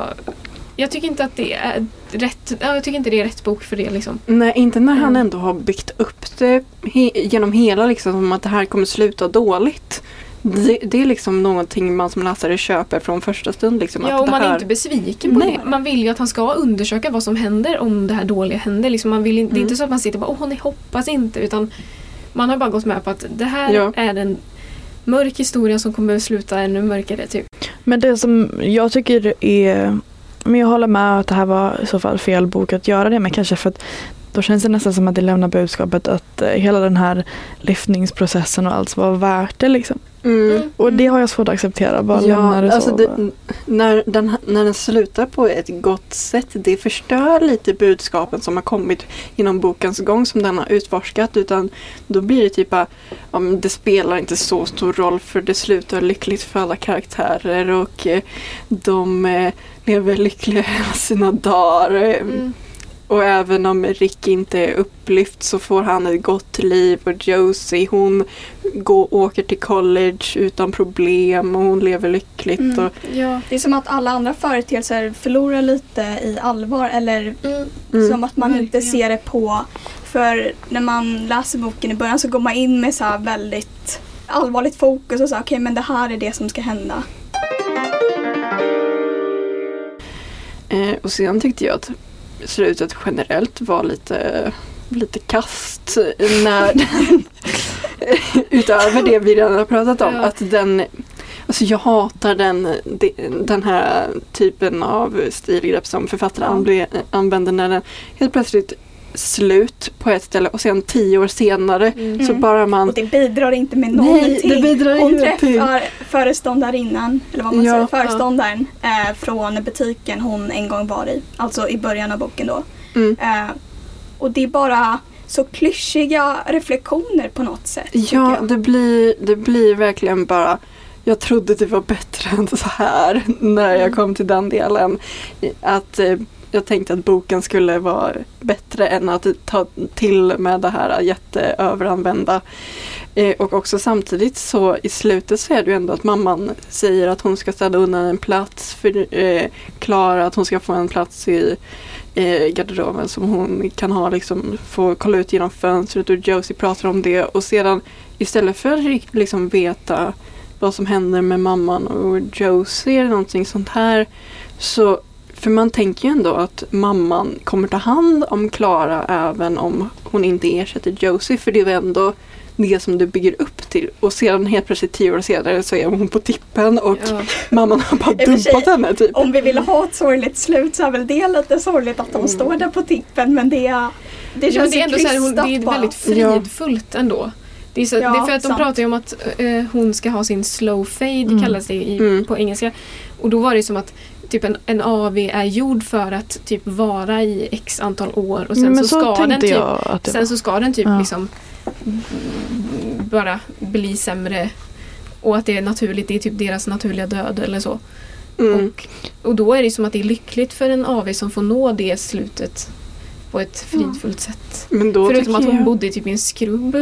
Jag tycker inte att det är rätt, ja, jag tycker inte det är rätt bok för det liksom. Nej, inte när han Mm. ändå har byggt upp det he- genom hela liksom som att det här kommer sluta dåligt. Det, det är liksom någonting man som läsare köper från första stund. Liksom, Ja, att och det man är här... inte besviken på Nej. det. Man vill ju att han ska undersöka vad som händer om det här dåliga händer. Liksom man vill inte, Det är Mm. inte så att man sitter och bara åh nej, hoppas inte. Utan man har bara gått med på att det här Ja. är en mörk historia som kommer att sluta ännu mörkare. Typ. Men det som jag tycker är, men jag håller med att det här var i så fall fel bok att göra det med kanske för att då känns det nästan som att det lämnar budskapet att eh, hela den här lyftningsprocessen och allt var värt det liksom. Mm. Och det har jag svårt att acceptera, bara lämna det alltså så. det, när, den, när den slutar på ett gott sätt, det förstör lite budskapen som har kommit genom bokens gång som den har utforskat. Utan då blir det typ att ja, det spelar inte så stor roll för det slutar lyckligt för alla karaktärer och eh, de eh, lever lyckliga sina dagar. Mm. Och även om Rick inte är upplyft så får han ett gott liv och Josie hon går, åker till college utan problem och hon lever lyckligt. Mm. Och, Ja. Det är som att alla andra företeelser förlorar lite i allvar eller mm. som att man inte verkligen. ser det på. För när man läser boken i början så går man in med så här väldigt allvarligt fokus och så okej men det här är det som ska hända. Eh, och sen tyckte jag att slutet generellt var lite, lite kast när den, utöver det vi redan har pratat om, Ja. att den Alltså jag hatar den, de- den här typen av stilgrepp som författare Ja. använder när den helt plötsligt slut på ett ställe och sen tio år senare Mm. så bara man Och det bidrar inte med Nej, någonting. det bidrar Hon ingenting. träffar föreståndarinnan, eller vad man Ja. säger, föreståndaren eh, från butiken hon en gång var i. Alltså i början av boken då. Mm. Eh, och det är bara så klyschiga reflektioner på något sätt. Ja, det blir, det blir verkligen bara jag trodde det var bättre än så här när jag kom till den delen. Att eh, jag tänkte att boken skulle vara bättre än att ta till med det här jätteöveranvända. Eh, och också samtidigt så i slutet så är det ju ändå att mamman säger att hon ska städa undan en plats för eh, Klara, att hon ska få en plats i eh, garderoben som hon kan ha liksom, få kolla ut genom fönstret och Josie pratar om det och sedan istället för att liksom veta vad som händer med mamman och Josie eller någonting sånt här så för man tänker ju ändå att mamman kommer ta hand om Klara även om hon inte ersätter Josie för det är ändå det som du bygger upp till och sedan helt plötsligt tio år senare så är hon på tippen och Ja. mamman har bara sig, dumpat henne typ. Om vi vill ha ett sorgligt slut så är väl det lite sorgligt att hon Mm. står där på tippen men det, det Ja, men känns det är ändå så här, hon, det är väldigt Ja. fridfullt ändå. Det är, så, Ja, det är för att de sant. pratar ju om att eh, hon ska ha sin slow fade Mm. kallas det i, Mm. på engelska. Och då var det som att typ en, en AV är gjord för att typ vara i x antal år och sen så, så, ska den typ Sen så ska den typ Ja. liksom bara bli sämre. Och att det är naturligt, det är typ deras naturliga död eller så. Mm. Och, och då är det som att det är lyckligt för en AV som får nå det slutet på ett fridfullt sätt. Men då Förutom att hon jag- bodde typ i en skrubb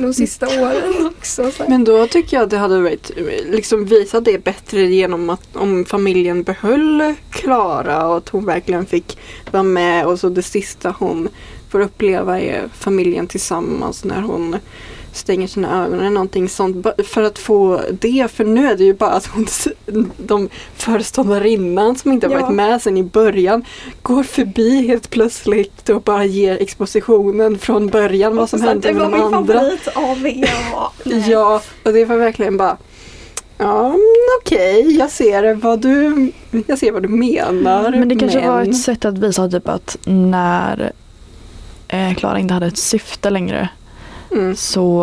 de sista åren också. Så. Men då tycker jag att det hade varit, liksom visat det bättre genom att om familjen behöll Klara och att hon verkligen fick vara med och så det sista hon får uppleva är familjen tillsammans när hon stänger sina ögon eller någonting sånt. För att få det, för nu är det ju bara att hon, de föreståndarinnan som inte har Ja. varit med sen i början går förbi helt plötsligt och bara ger expositionen från början vad som hände det med var de min andra. favorit av er. och- nej. Ja, och det var verkligen bara Ja, mm, okej, jag ser vad du Jag ser vad du menar. Men det kanske var men- ett sätt att visa typ att när eh, Klara inte hade ett syfte längre Mm. så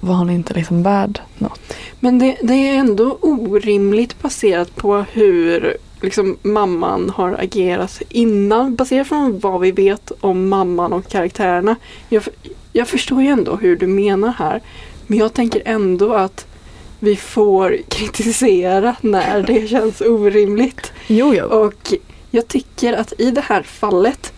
var hon inte liksom värd något. Men det, det är ändå orimligt baserat på hur liksom, mamman har agerat innan. Baserat från vad vi vet om mamman och karaktärerna. Jag, jag förstår ju ändå hur du menar här. Men jag tänker ändå att vi får kritisera när det känns orimligt. Jo, jo. Och jag tycker att i det här fallet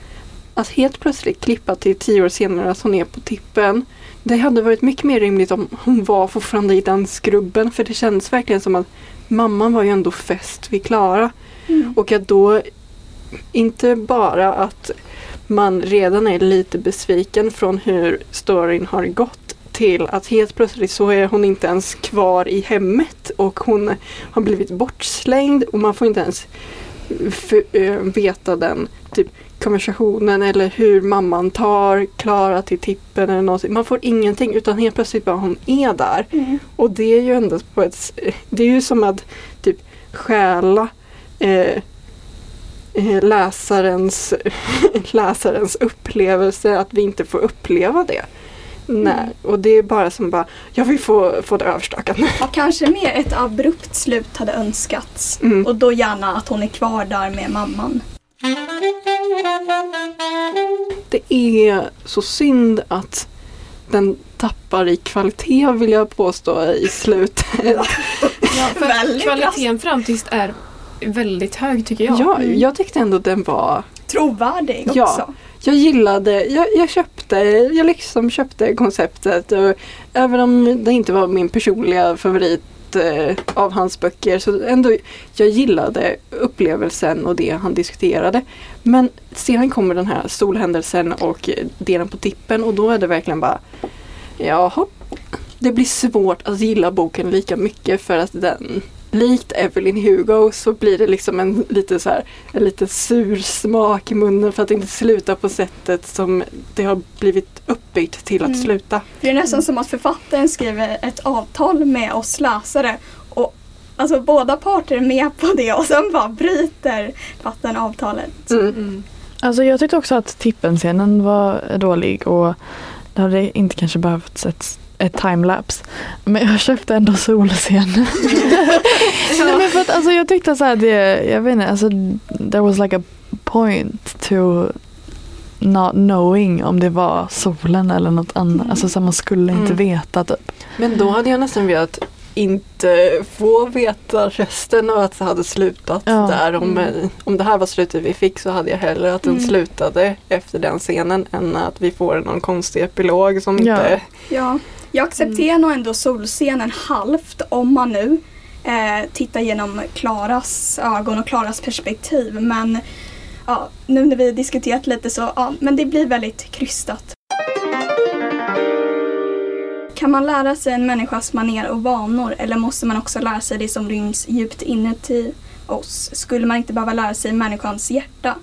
att helt plötsligt klippa till tio år senare att hon är på tippen. Det hade varit mycket mer rimligt om hon var fortfarande i den skrubben för det känns verkligen som att mamman var ju ändå fäst vid Klara. Mm. Och att då inte bara att man redan är lite besviken från hur storyn har gått till att helt plötsligt så är hon inte ens kvar i hemmet och hon har blivit bortslängd och man får inte ens f- ö, veta den typ konversationen eller hur mamman tar Klara till tippen eller någonting. Man får ingenting utan helt plötsligt bara hon är där. Mm. Och det är ju ändå på ett Det är ju som att typ stjäla eh, eh, läsarens, läsarens upplevelse att vi inte får uppleva det. Nej, och det är bara som bara, jag vill få, få det överstökat nu. Ja, kanske mer ett abrupt slut hade önskats. Mm. Och då gärna att hon är kvar där med mamman. Det är så synd att den tappar i kvalitet vill jag påstå i slutet. Ja, för kvaliteten fram tills är väldigt hög tycker jag. Ja, jag tyckte ändå den var Trovärdig Ja jag gillade, jag, jag köpte, jag liksom köpte konceptet. Och även om det inte var min personliga favorit eh, av hans böcker så ändå jag gillade upplevelsen och det han diskuterade. Men sedan kommer den här solhändelsen och delen på tippen och då är det verkligen bara Jaha. Det blir svårt att gilla boken lika mycket för att den likt Evelyn Hugo så blir det liksom en lite så här, en lite sur smak i munnen för att det inte slutar på sättet som det har blivit uppbyggt till att Mm. sluta. Det är nästan som att författaren skriver ett avtal med oss läsare och alltså båda parter är med på det och sen bara bryter författaren avtalet. Mm. Mm. Alltså jag tyckte också att tippenscenen var dålig och det hade inte kanske behövts ett, ett timelapse. Men jag köpte ändå solscenen. Nej, men för att, alltså, jag tyckte så här, det, jag vet inte, alltså, there was like a point to not knowing om det var solen eller något annat. Mm. Alltså så här, man skulle inte Mm. veta typ. Men då hade jag nästan velat inte få veta resten av att det hade slutat Ja. där. Om, Mm. om det här var slutet vi fick så hade jag hellre att den Mm. slutade efter den scenen än att vi får någon konstig epilog som Ja. inte... Ja, jag accepterar nog ändå solscenen halvt om man nu eh, tittar genom Klaras ögon och Klaras perspektiv. Men ja, nu när vi diskuterat lite så, ja, men det blir väldigt krystat. Kan man lära sig en människas manér och vanor eller måste man också lära sig det som ryms djupt inuti oss? Skulle man inte behöva lära sig människans hjärta?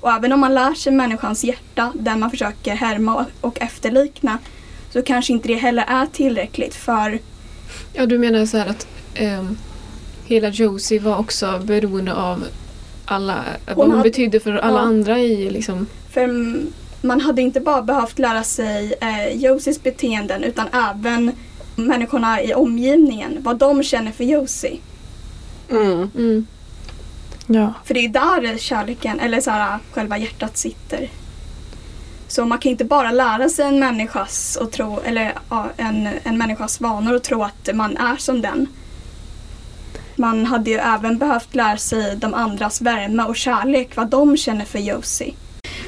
Och även om man lär sig människans hjärta, där man försöker härma och efterlikna, så kanske inte det heller är tillräckligt för Ja, du menar så här att ehm, hela Josie var också beroende av alla, vad hon hade- betydde för alla ja. andra i liksom... För man hade inte bara behövt lära sig eh, Josies beteenden utan även människorna i omgivningen, vad de känner för Josie. Mm. Mm. Ja. För det är där kärleken, eller så här, själva hjärtat sitter. Så man kan inte bara lära sig en människas, och tro, eller, ja, en, en människas vanor och tro att man är som den. Man hade ju även behövt lära sig de andras värme och kärlek, vad de känner för Josie.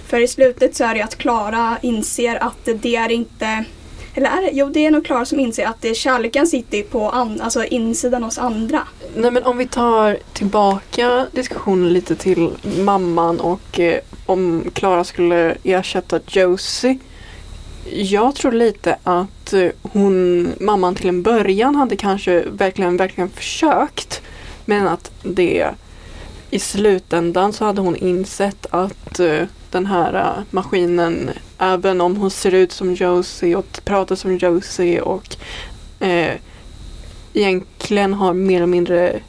För i slutet så är det ju att Klara inser att det är inte eller är det? Jo, det är nog Klara som inser att det, kärleken sitter på an, alltså insidan hos andra. Nej men om vi tar tillbaka diskussionen lite till mamman och eh, om Klara skulle ersätta Josie. Jag tror lite att eh, hon, mamman till en början hade kanske verkligen, verkligen försökt. Men att det i slutändan så hade hon insett att uh, den här uh, maskinen, även om hon ser ut som Josie och pratar som Josie och eh, egentligen har mer eller mindre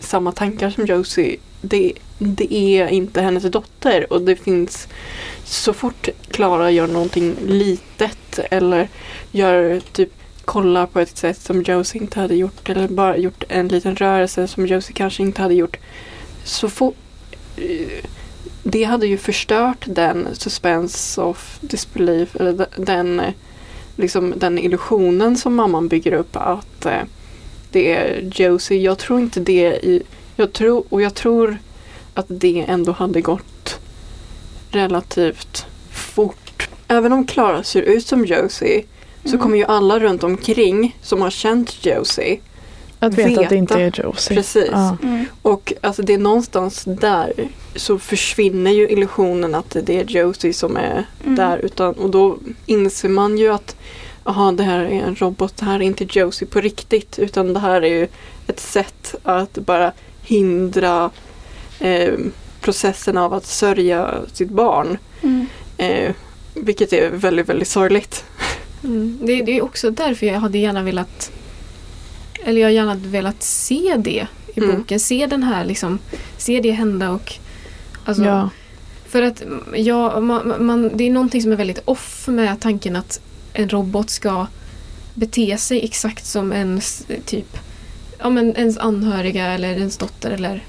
samma tankar som Josie. Det, det är inte hennes dotter och det finns så fort Klara gör någonting litet eller gör typ kollar på ett sätt som Josie inte hade gjort eller bara gjort en liten rörelse som Josie kanske inte hade gjort. Så fort eh, det hade ju förstört den suspense of disbelief eller de- den, liksom, den illusionen som mamman bygger upp att eh, det är Josie. Jag tror inte det i... Jag tror, och jag tror att det ändå hade gått relativt fort. Även om Klara ser ut som Josie så Mm. kommer ju alla runt omkring som har känt Josie Att veta, att det Veta. inte är Josie. Precis. Ja. Mm. och alltså det är någonstans där så försvinner ju illusionen att det är Josie som är Mm. där. Utan, och då inser man ju att aha, det här är en robot, det här är inte Josie på riktigt. Utan det här är ju ett sätt att bara hindra eh, processen av att sörja sitt barn. Mm. Eh, vilket är väldigt, väldigt sorgligt. Mm. Det, det är också därför jag hade gärna velat eller jag har gärna velat se det i Mm. boken. Se den här liksom, se det hända och alltså, Ja. För att ja, man, man, det är någonting som är väldigt off med tanken att en robot ska bete sig exakt som ens typ ja, men ens anhöriga eller ens dotter eller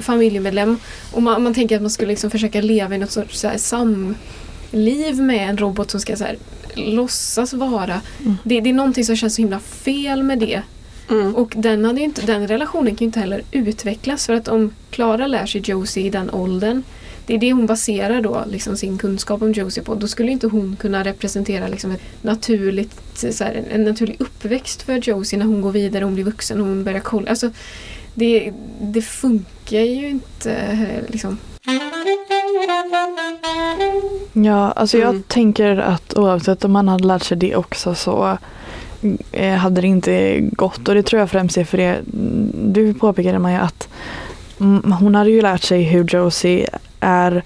familjemedlem. Och man, man tänker att man skulle liksom försöka leva i något sorts så här, samliv med en robot som ska så här, låtsas vara. Mm. Det, det är någonting som känns så himla fel med det. Mm. Och den, hade inte, den relationen kan ju inte heller utvecklas för att om Klara lär sig Josie i den åldern det är det hon baserar då liksom sin kunskap om Josie på. Då skulle inte hon kunna representera liksom ett naturligt, så här, en naturlig uppväxt för Josie när hon går vidare, hon blir vuxen och hon börjar kolla. Alltså, det, det funkar ju inte eh, liksom. Ja, alltså jag Mm. tänker att oavsett om man hade lärt sig det också så eh, hade det inte gått. Och det tror jag främst är för det du påpekade Maja att hon hade ju lärt sig hur Josie är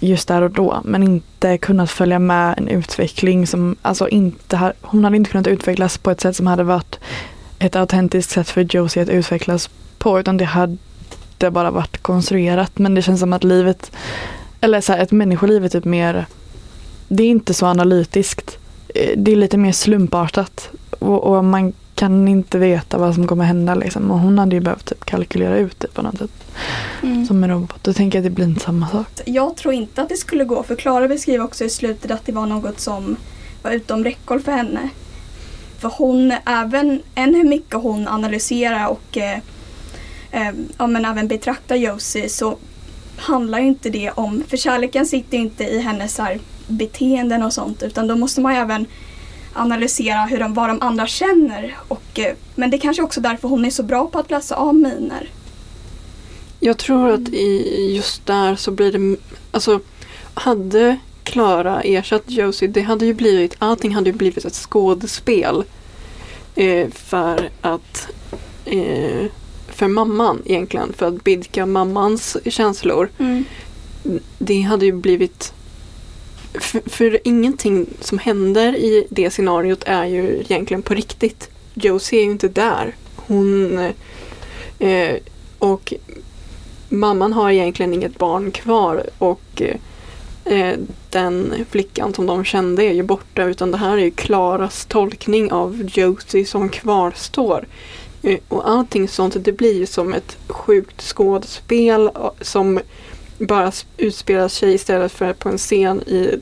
just där och då men inte kunnat följa med en utveckling som alltså inte har, hon hade inte kunnat utvecklas på ett sätt som hade varit ett autentiskt sätt för Josie att utvecklas på utan det hade bara varit konstruerat men det känns som att livet eller så här, ett människoliv är typ mer det är inte så analytiskt. Eh, Det är lite mer slumpartat och, och man kan inte veta vad som kommer hända liksom. Och hon hade ju behövt typ kalkylera ut det på något sätt. Mm. Som en robot. Då tänker jag att det blir inte samma sak. Jag tror inte att det skulle gå för Klara beskriver också i slutet att det var något som var utom räckhåll för henne. För hon, även än hur mycket hon analyserar och eh, eh, ja, men även betraktar Josie så handlar ju inte det om, för kärleken sitter ju inte i hennes så här, beteenden och sånt utan då måste man ju även analysera hur de, vad de andra känner. Och, eh, men det är kanske också därför hon är så bra på att läsa av miner. Jag tror att i just där så blir det, alltså hade Klara ersatt Josie, det hade ju blivit, allting hade ju blivit ett skådespel. Eh, för att, eh, för mamman egentligen, för att bidka mammans känslor. Det hade ju blivit, för, för ingenting som händer i det scenariot är ju egentligen på riktigt. Josie är ju inte där. Hon, eh, och mamman har egentligen inget barn kvar och eh, den flickan som de kände är ju borta utan det här är ju Klaras tolkning av Josie som kvarstår. Eh, och allting sånt det blir ju som ett sjukt skådespel eh, som bara utspelar sig istället för på en scen i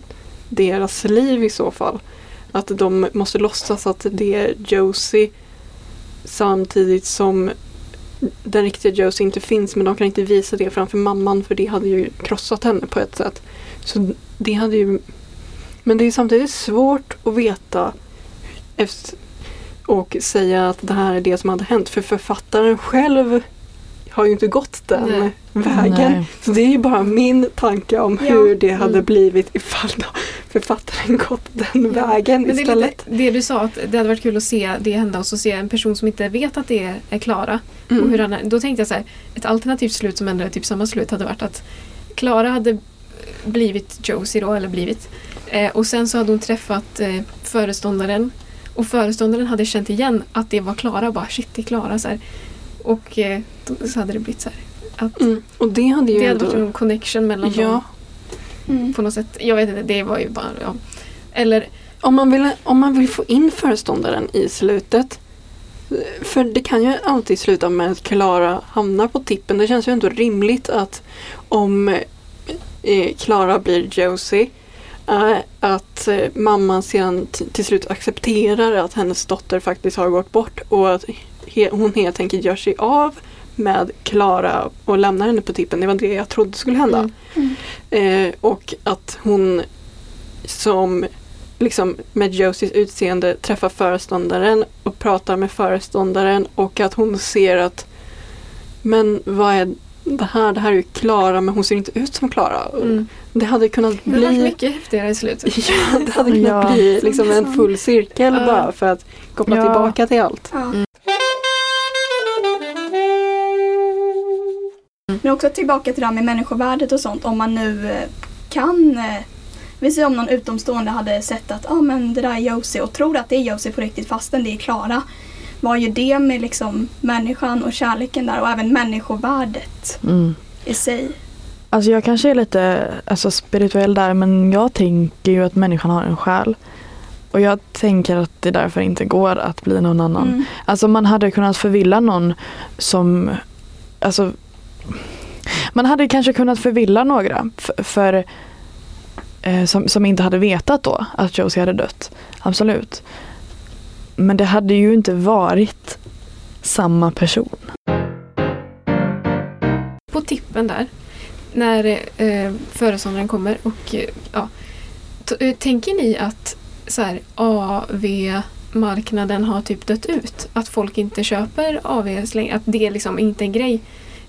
deras liv i så fall. Att de måste låtsas att det är Josie samtidigt som den riktiga Josie inte finns men de kan inte visa det framför mamman för det hade ju krossat henne på ett sätt. Så det hade ju... Men det är samtidigt svårt att veta efter, och säga att det här är det som hade hänt för författaren själv har ju inte gått den Nej. vägen. Nej. Så det är ju bara min tanke om Ja. hur det hade Mm. blivit ifall då författaren gått den Ja. vägen Men det, istället. lite, det du sa att det hade varit kul att se det hända och så se en person som inte vet att det är, är Klara. Mm. Och hur han, är- då tänkte jag så här, ett alternativt slut som ändå är typ samma slut hade varit att Klara hade blivit Josie då, eller blivit. Eh, och sen så hade hon träffat eh, föreståndaren. Och föreståndaren hade känt igen att det var Klara. Bara shit, det är Klara. Så här. Och eh, då, så hade det blivit så här. Att Mm. Och det hade ju det hade ändå... varit en connection mellan Ja, dem Mm. på något sätt. Jag vet inte, det var ju bara... Ja. Eller Om man, vill, om man vill få in föreståndaren i slutet. För det kan ju alltid sluta med att Klara hamnar på tippen. Det känns ju ändå rimligt att om eh, Klara blir Josie eh, att eh, mamman sedan till slut accepterar att hennes dotter faktiskt har gått bort och att he- hon helt enkelt gör sig av med Klara och lämnar henne på tippen. Det var det jag trodde skulle hända. Mm. Eh, och att hon som liksom med Josies utseende träffar föreståndaren och pratar med föreståndaren och att hon ser att men vad är det här? Det här är ju Klara men hon ser inte ut som Klara. mm. Det hade kunnat det hade varit bli mycket häftigare i slutet. Ja, det hade kunnat Ja. bli liksom en full cirkel Ja. bara för att koppla Ja. tillbaka till allt. Ja. Mm. Men också tillbaka till det här med människovärdet och sånt. Om man nu eh, kan eh, vi säger om någon utomstående hade sett att ah, men det där är Josie och tror att det är Josie på riktigt fastän det är Klara. Vad gör det med liksom människan och kärleken där och även människovärdet Mm. i sig? Alltså jag kanske är lite alltså, spirituell där men jag tänker ju att människan har en själ. Och jag tänker att det därför inte går att bli någon annan. Mm. Alltså man hade kunnat förvilla någon som Alltså Man hade kanske kunnat förvilla några för, för eh, som, som inte hade vetat då att Josie hade dött. Absolut. Men det hade ju inte varit samma person. På tippen där. när eh, föreståndaren kommer och eh, ja. Eh, tänker ni att så här, AV-marknaden har typ dött ut? Att folk inte köper AV längre? Att det liksom inte är en grej?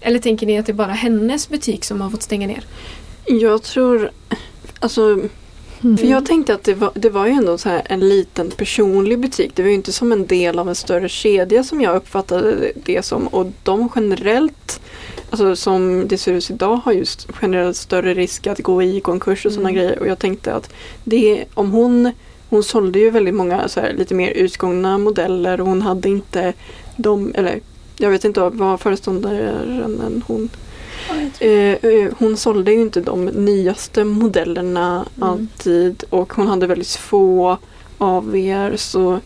Eller tänker ni att det är bara hennes butik som har fått stänga ner? Jag tror, alltså Mm. För jag tänkte att det var, det var ju ändå så här en liten personlig butik. Det var ju inte som en del av en större kedja som jag uppfattade det- som. Och de generellt, alltså som det ser ut idag, har just generellt större risk att gå i konkurs och sådana Mm. grejer. Och jag tänkte att det, om hon, hon sålde ju väldigt många så här, lite mer utgångna modeller och hon hade inte de, eller jag vet inte vad föreståndaren hon Eh, eh, hon sålde ju inte de nyaste modellerna Mm. alltid och hon hade väldigt få AVR så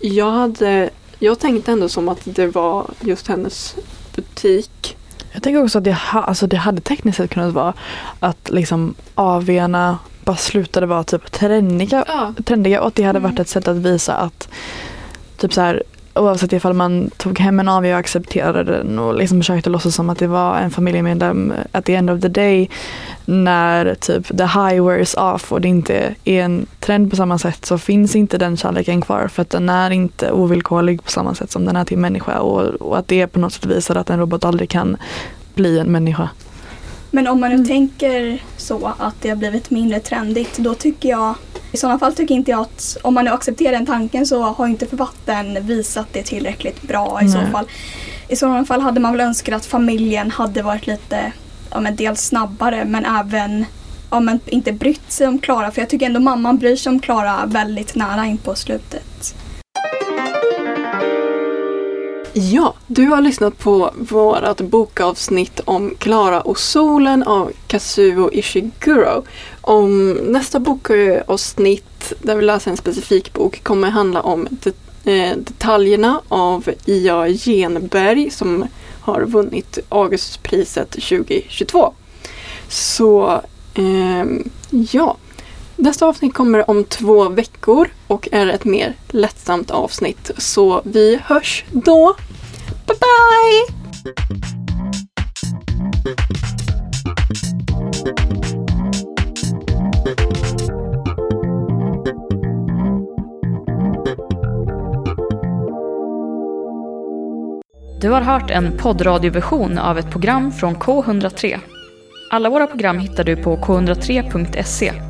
jag hade jag tänkte ändå som att det var just hennes butik. Jag tänker också att det, ha, alltså det hade tekniskt sett kunnat vara att liksom AWna bara slutade vara typ trendiga, Ja, trendiga och att det hade Mm. varit ett sätt att visa att typ så här oavsett ifall man tog hem en AW och accepterade den och liksom försökte låtsas som att det var en familjemedlem at the end of the day när typ the high wears off och det inte är en trend på samma sätt så finns inte den kärleken kvar för att den är inte ovillkorlig på samma sätt som den är till människa och, och att det på något sätt visar att en robot aldrig kan bli en människa. Men om man nu Mm. tänker så att det har blivit mindre trendigt då tycker jag i sådana fall tycker inte jag att om man nu accepterar den tanken så har inte författaren visat det tillräckligt bra i så fall. I sådana fall hade man väl önskat att familjen hade varit lite, ja men dels snabbare men även ja, men inte brytt sig om Klara för jag tycker ändå mamman bryr sig om Klara väldigt nära in på slutet. Ja, du har lyssnat på vårt bokavsnitt om Klara och solen av Kazuo Ishiguro. Om nästa bokavsnitt där vi läser en specifik bok kommer handla om det, eh, detaljerna av Ia Genberg som har vunnit Augustpriset 2022. Så eh, ja, nästa avsnitt kommer om två veckor och är ett mer lättsamt avsnitt. Så vi hörs då. Bye bye! Du har hört en poddradioversion av ett program från K103. Alla våra program hittar du på k103.se.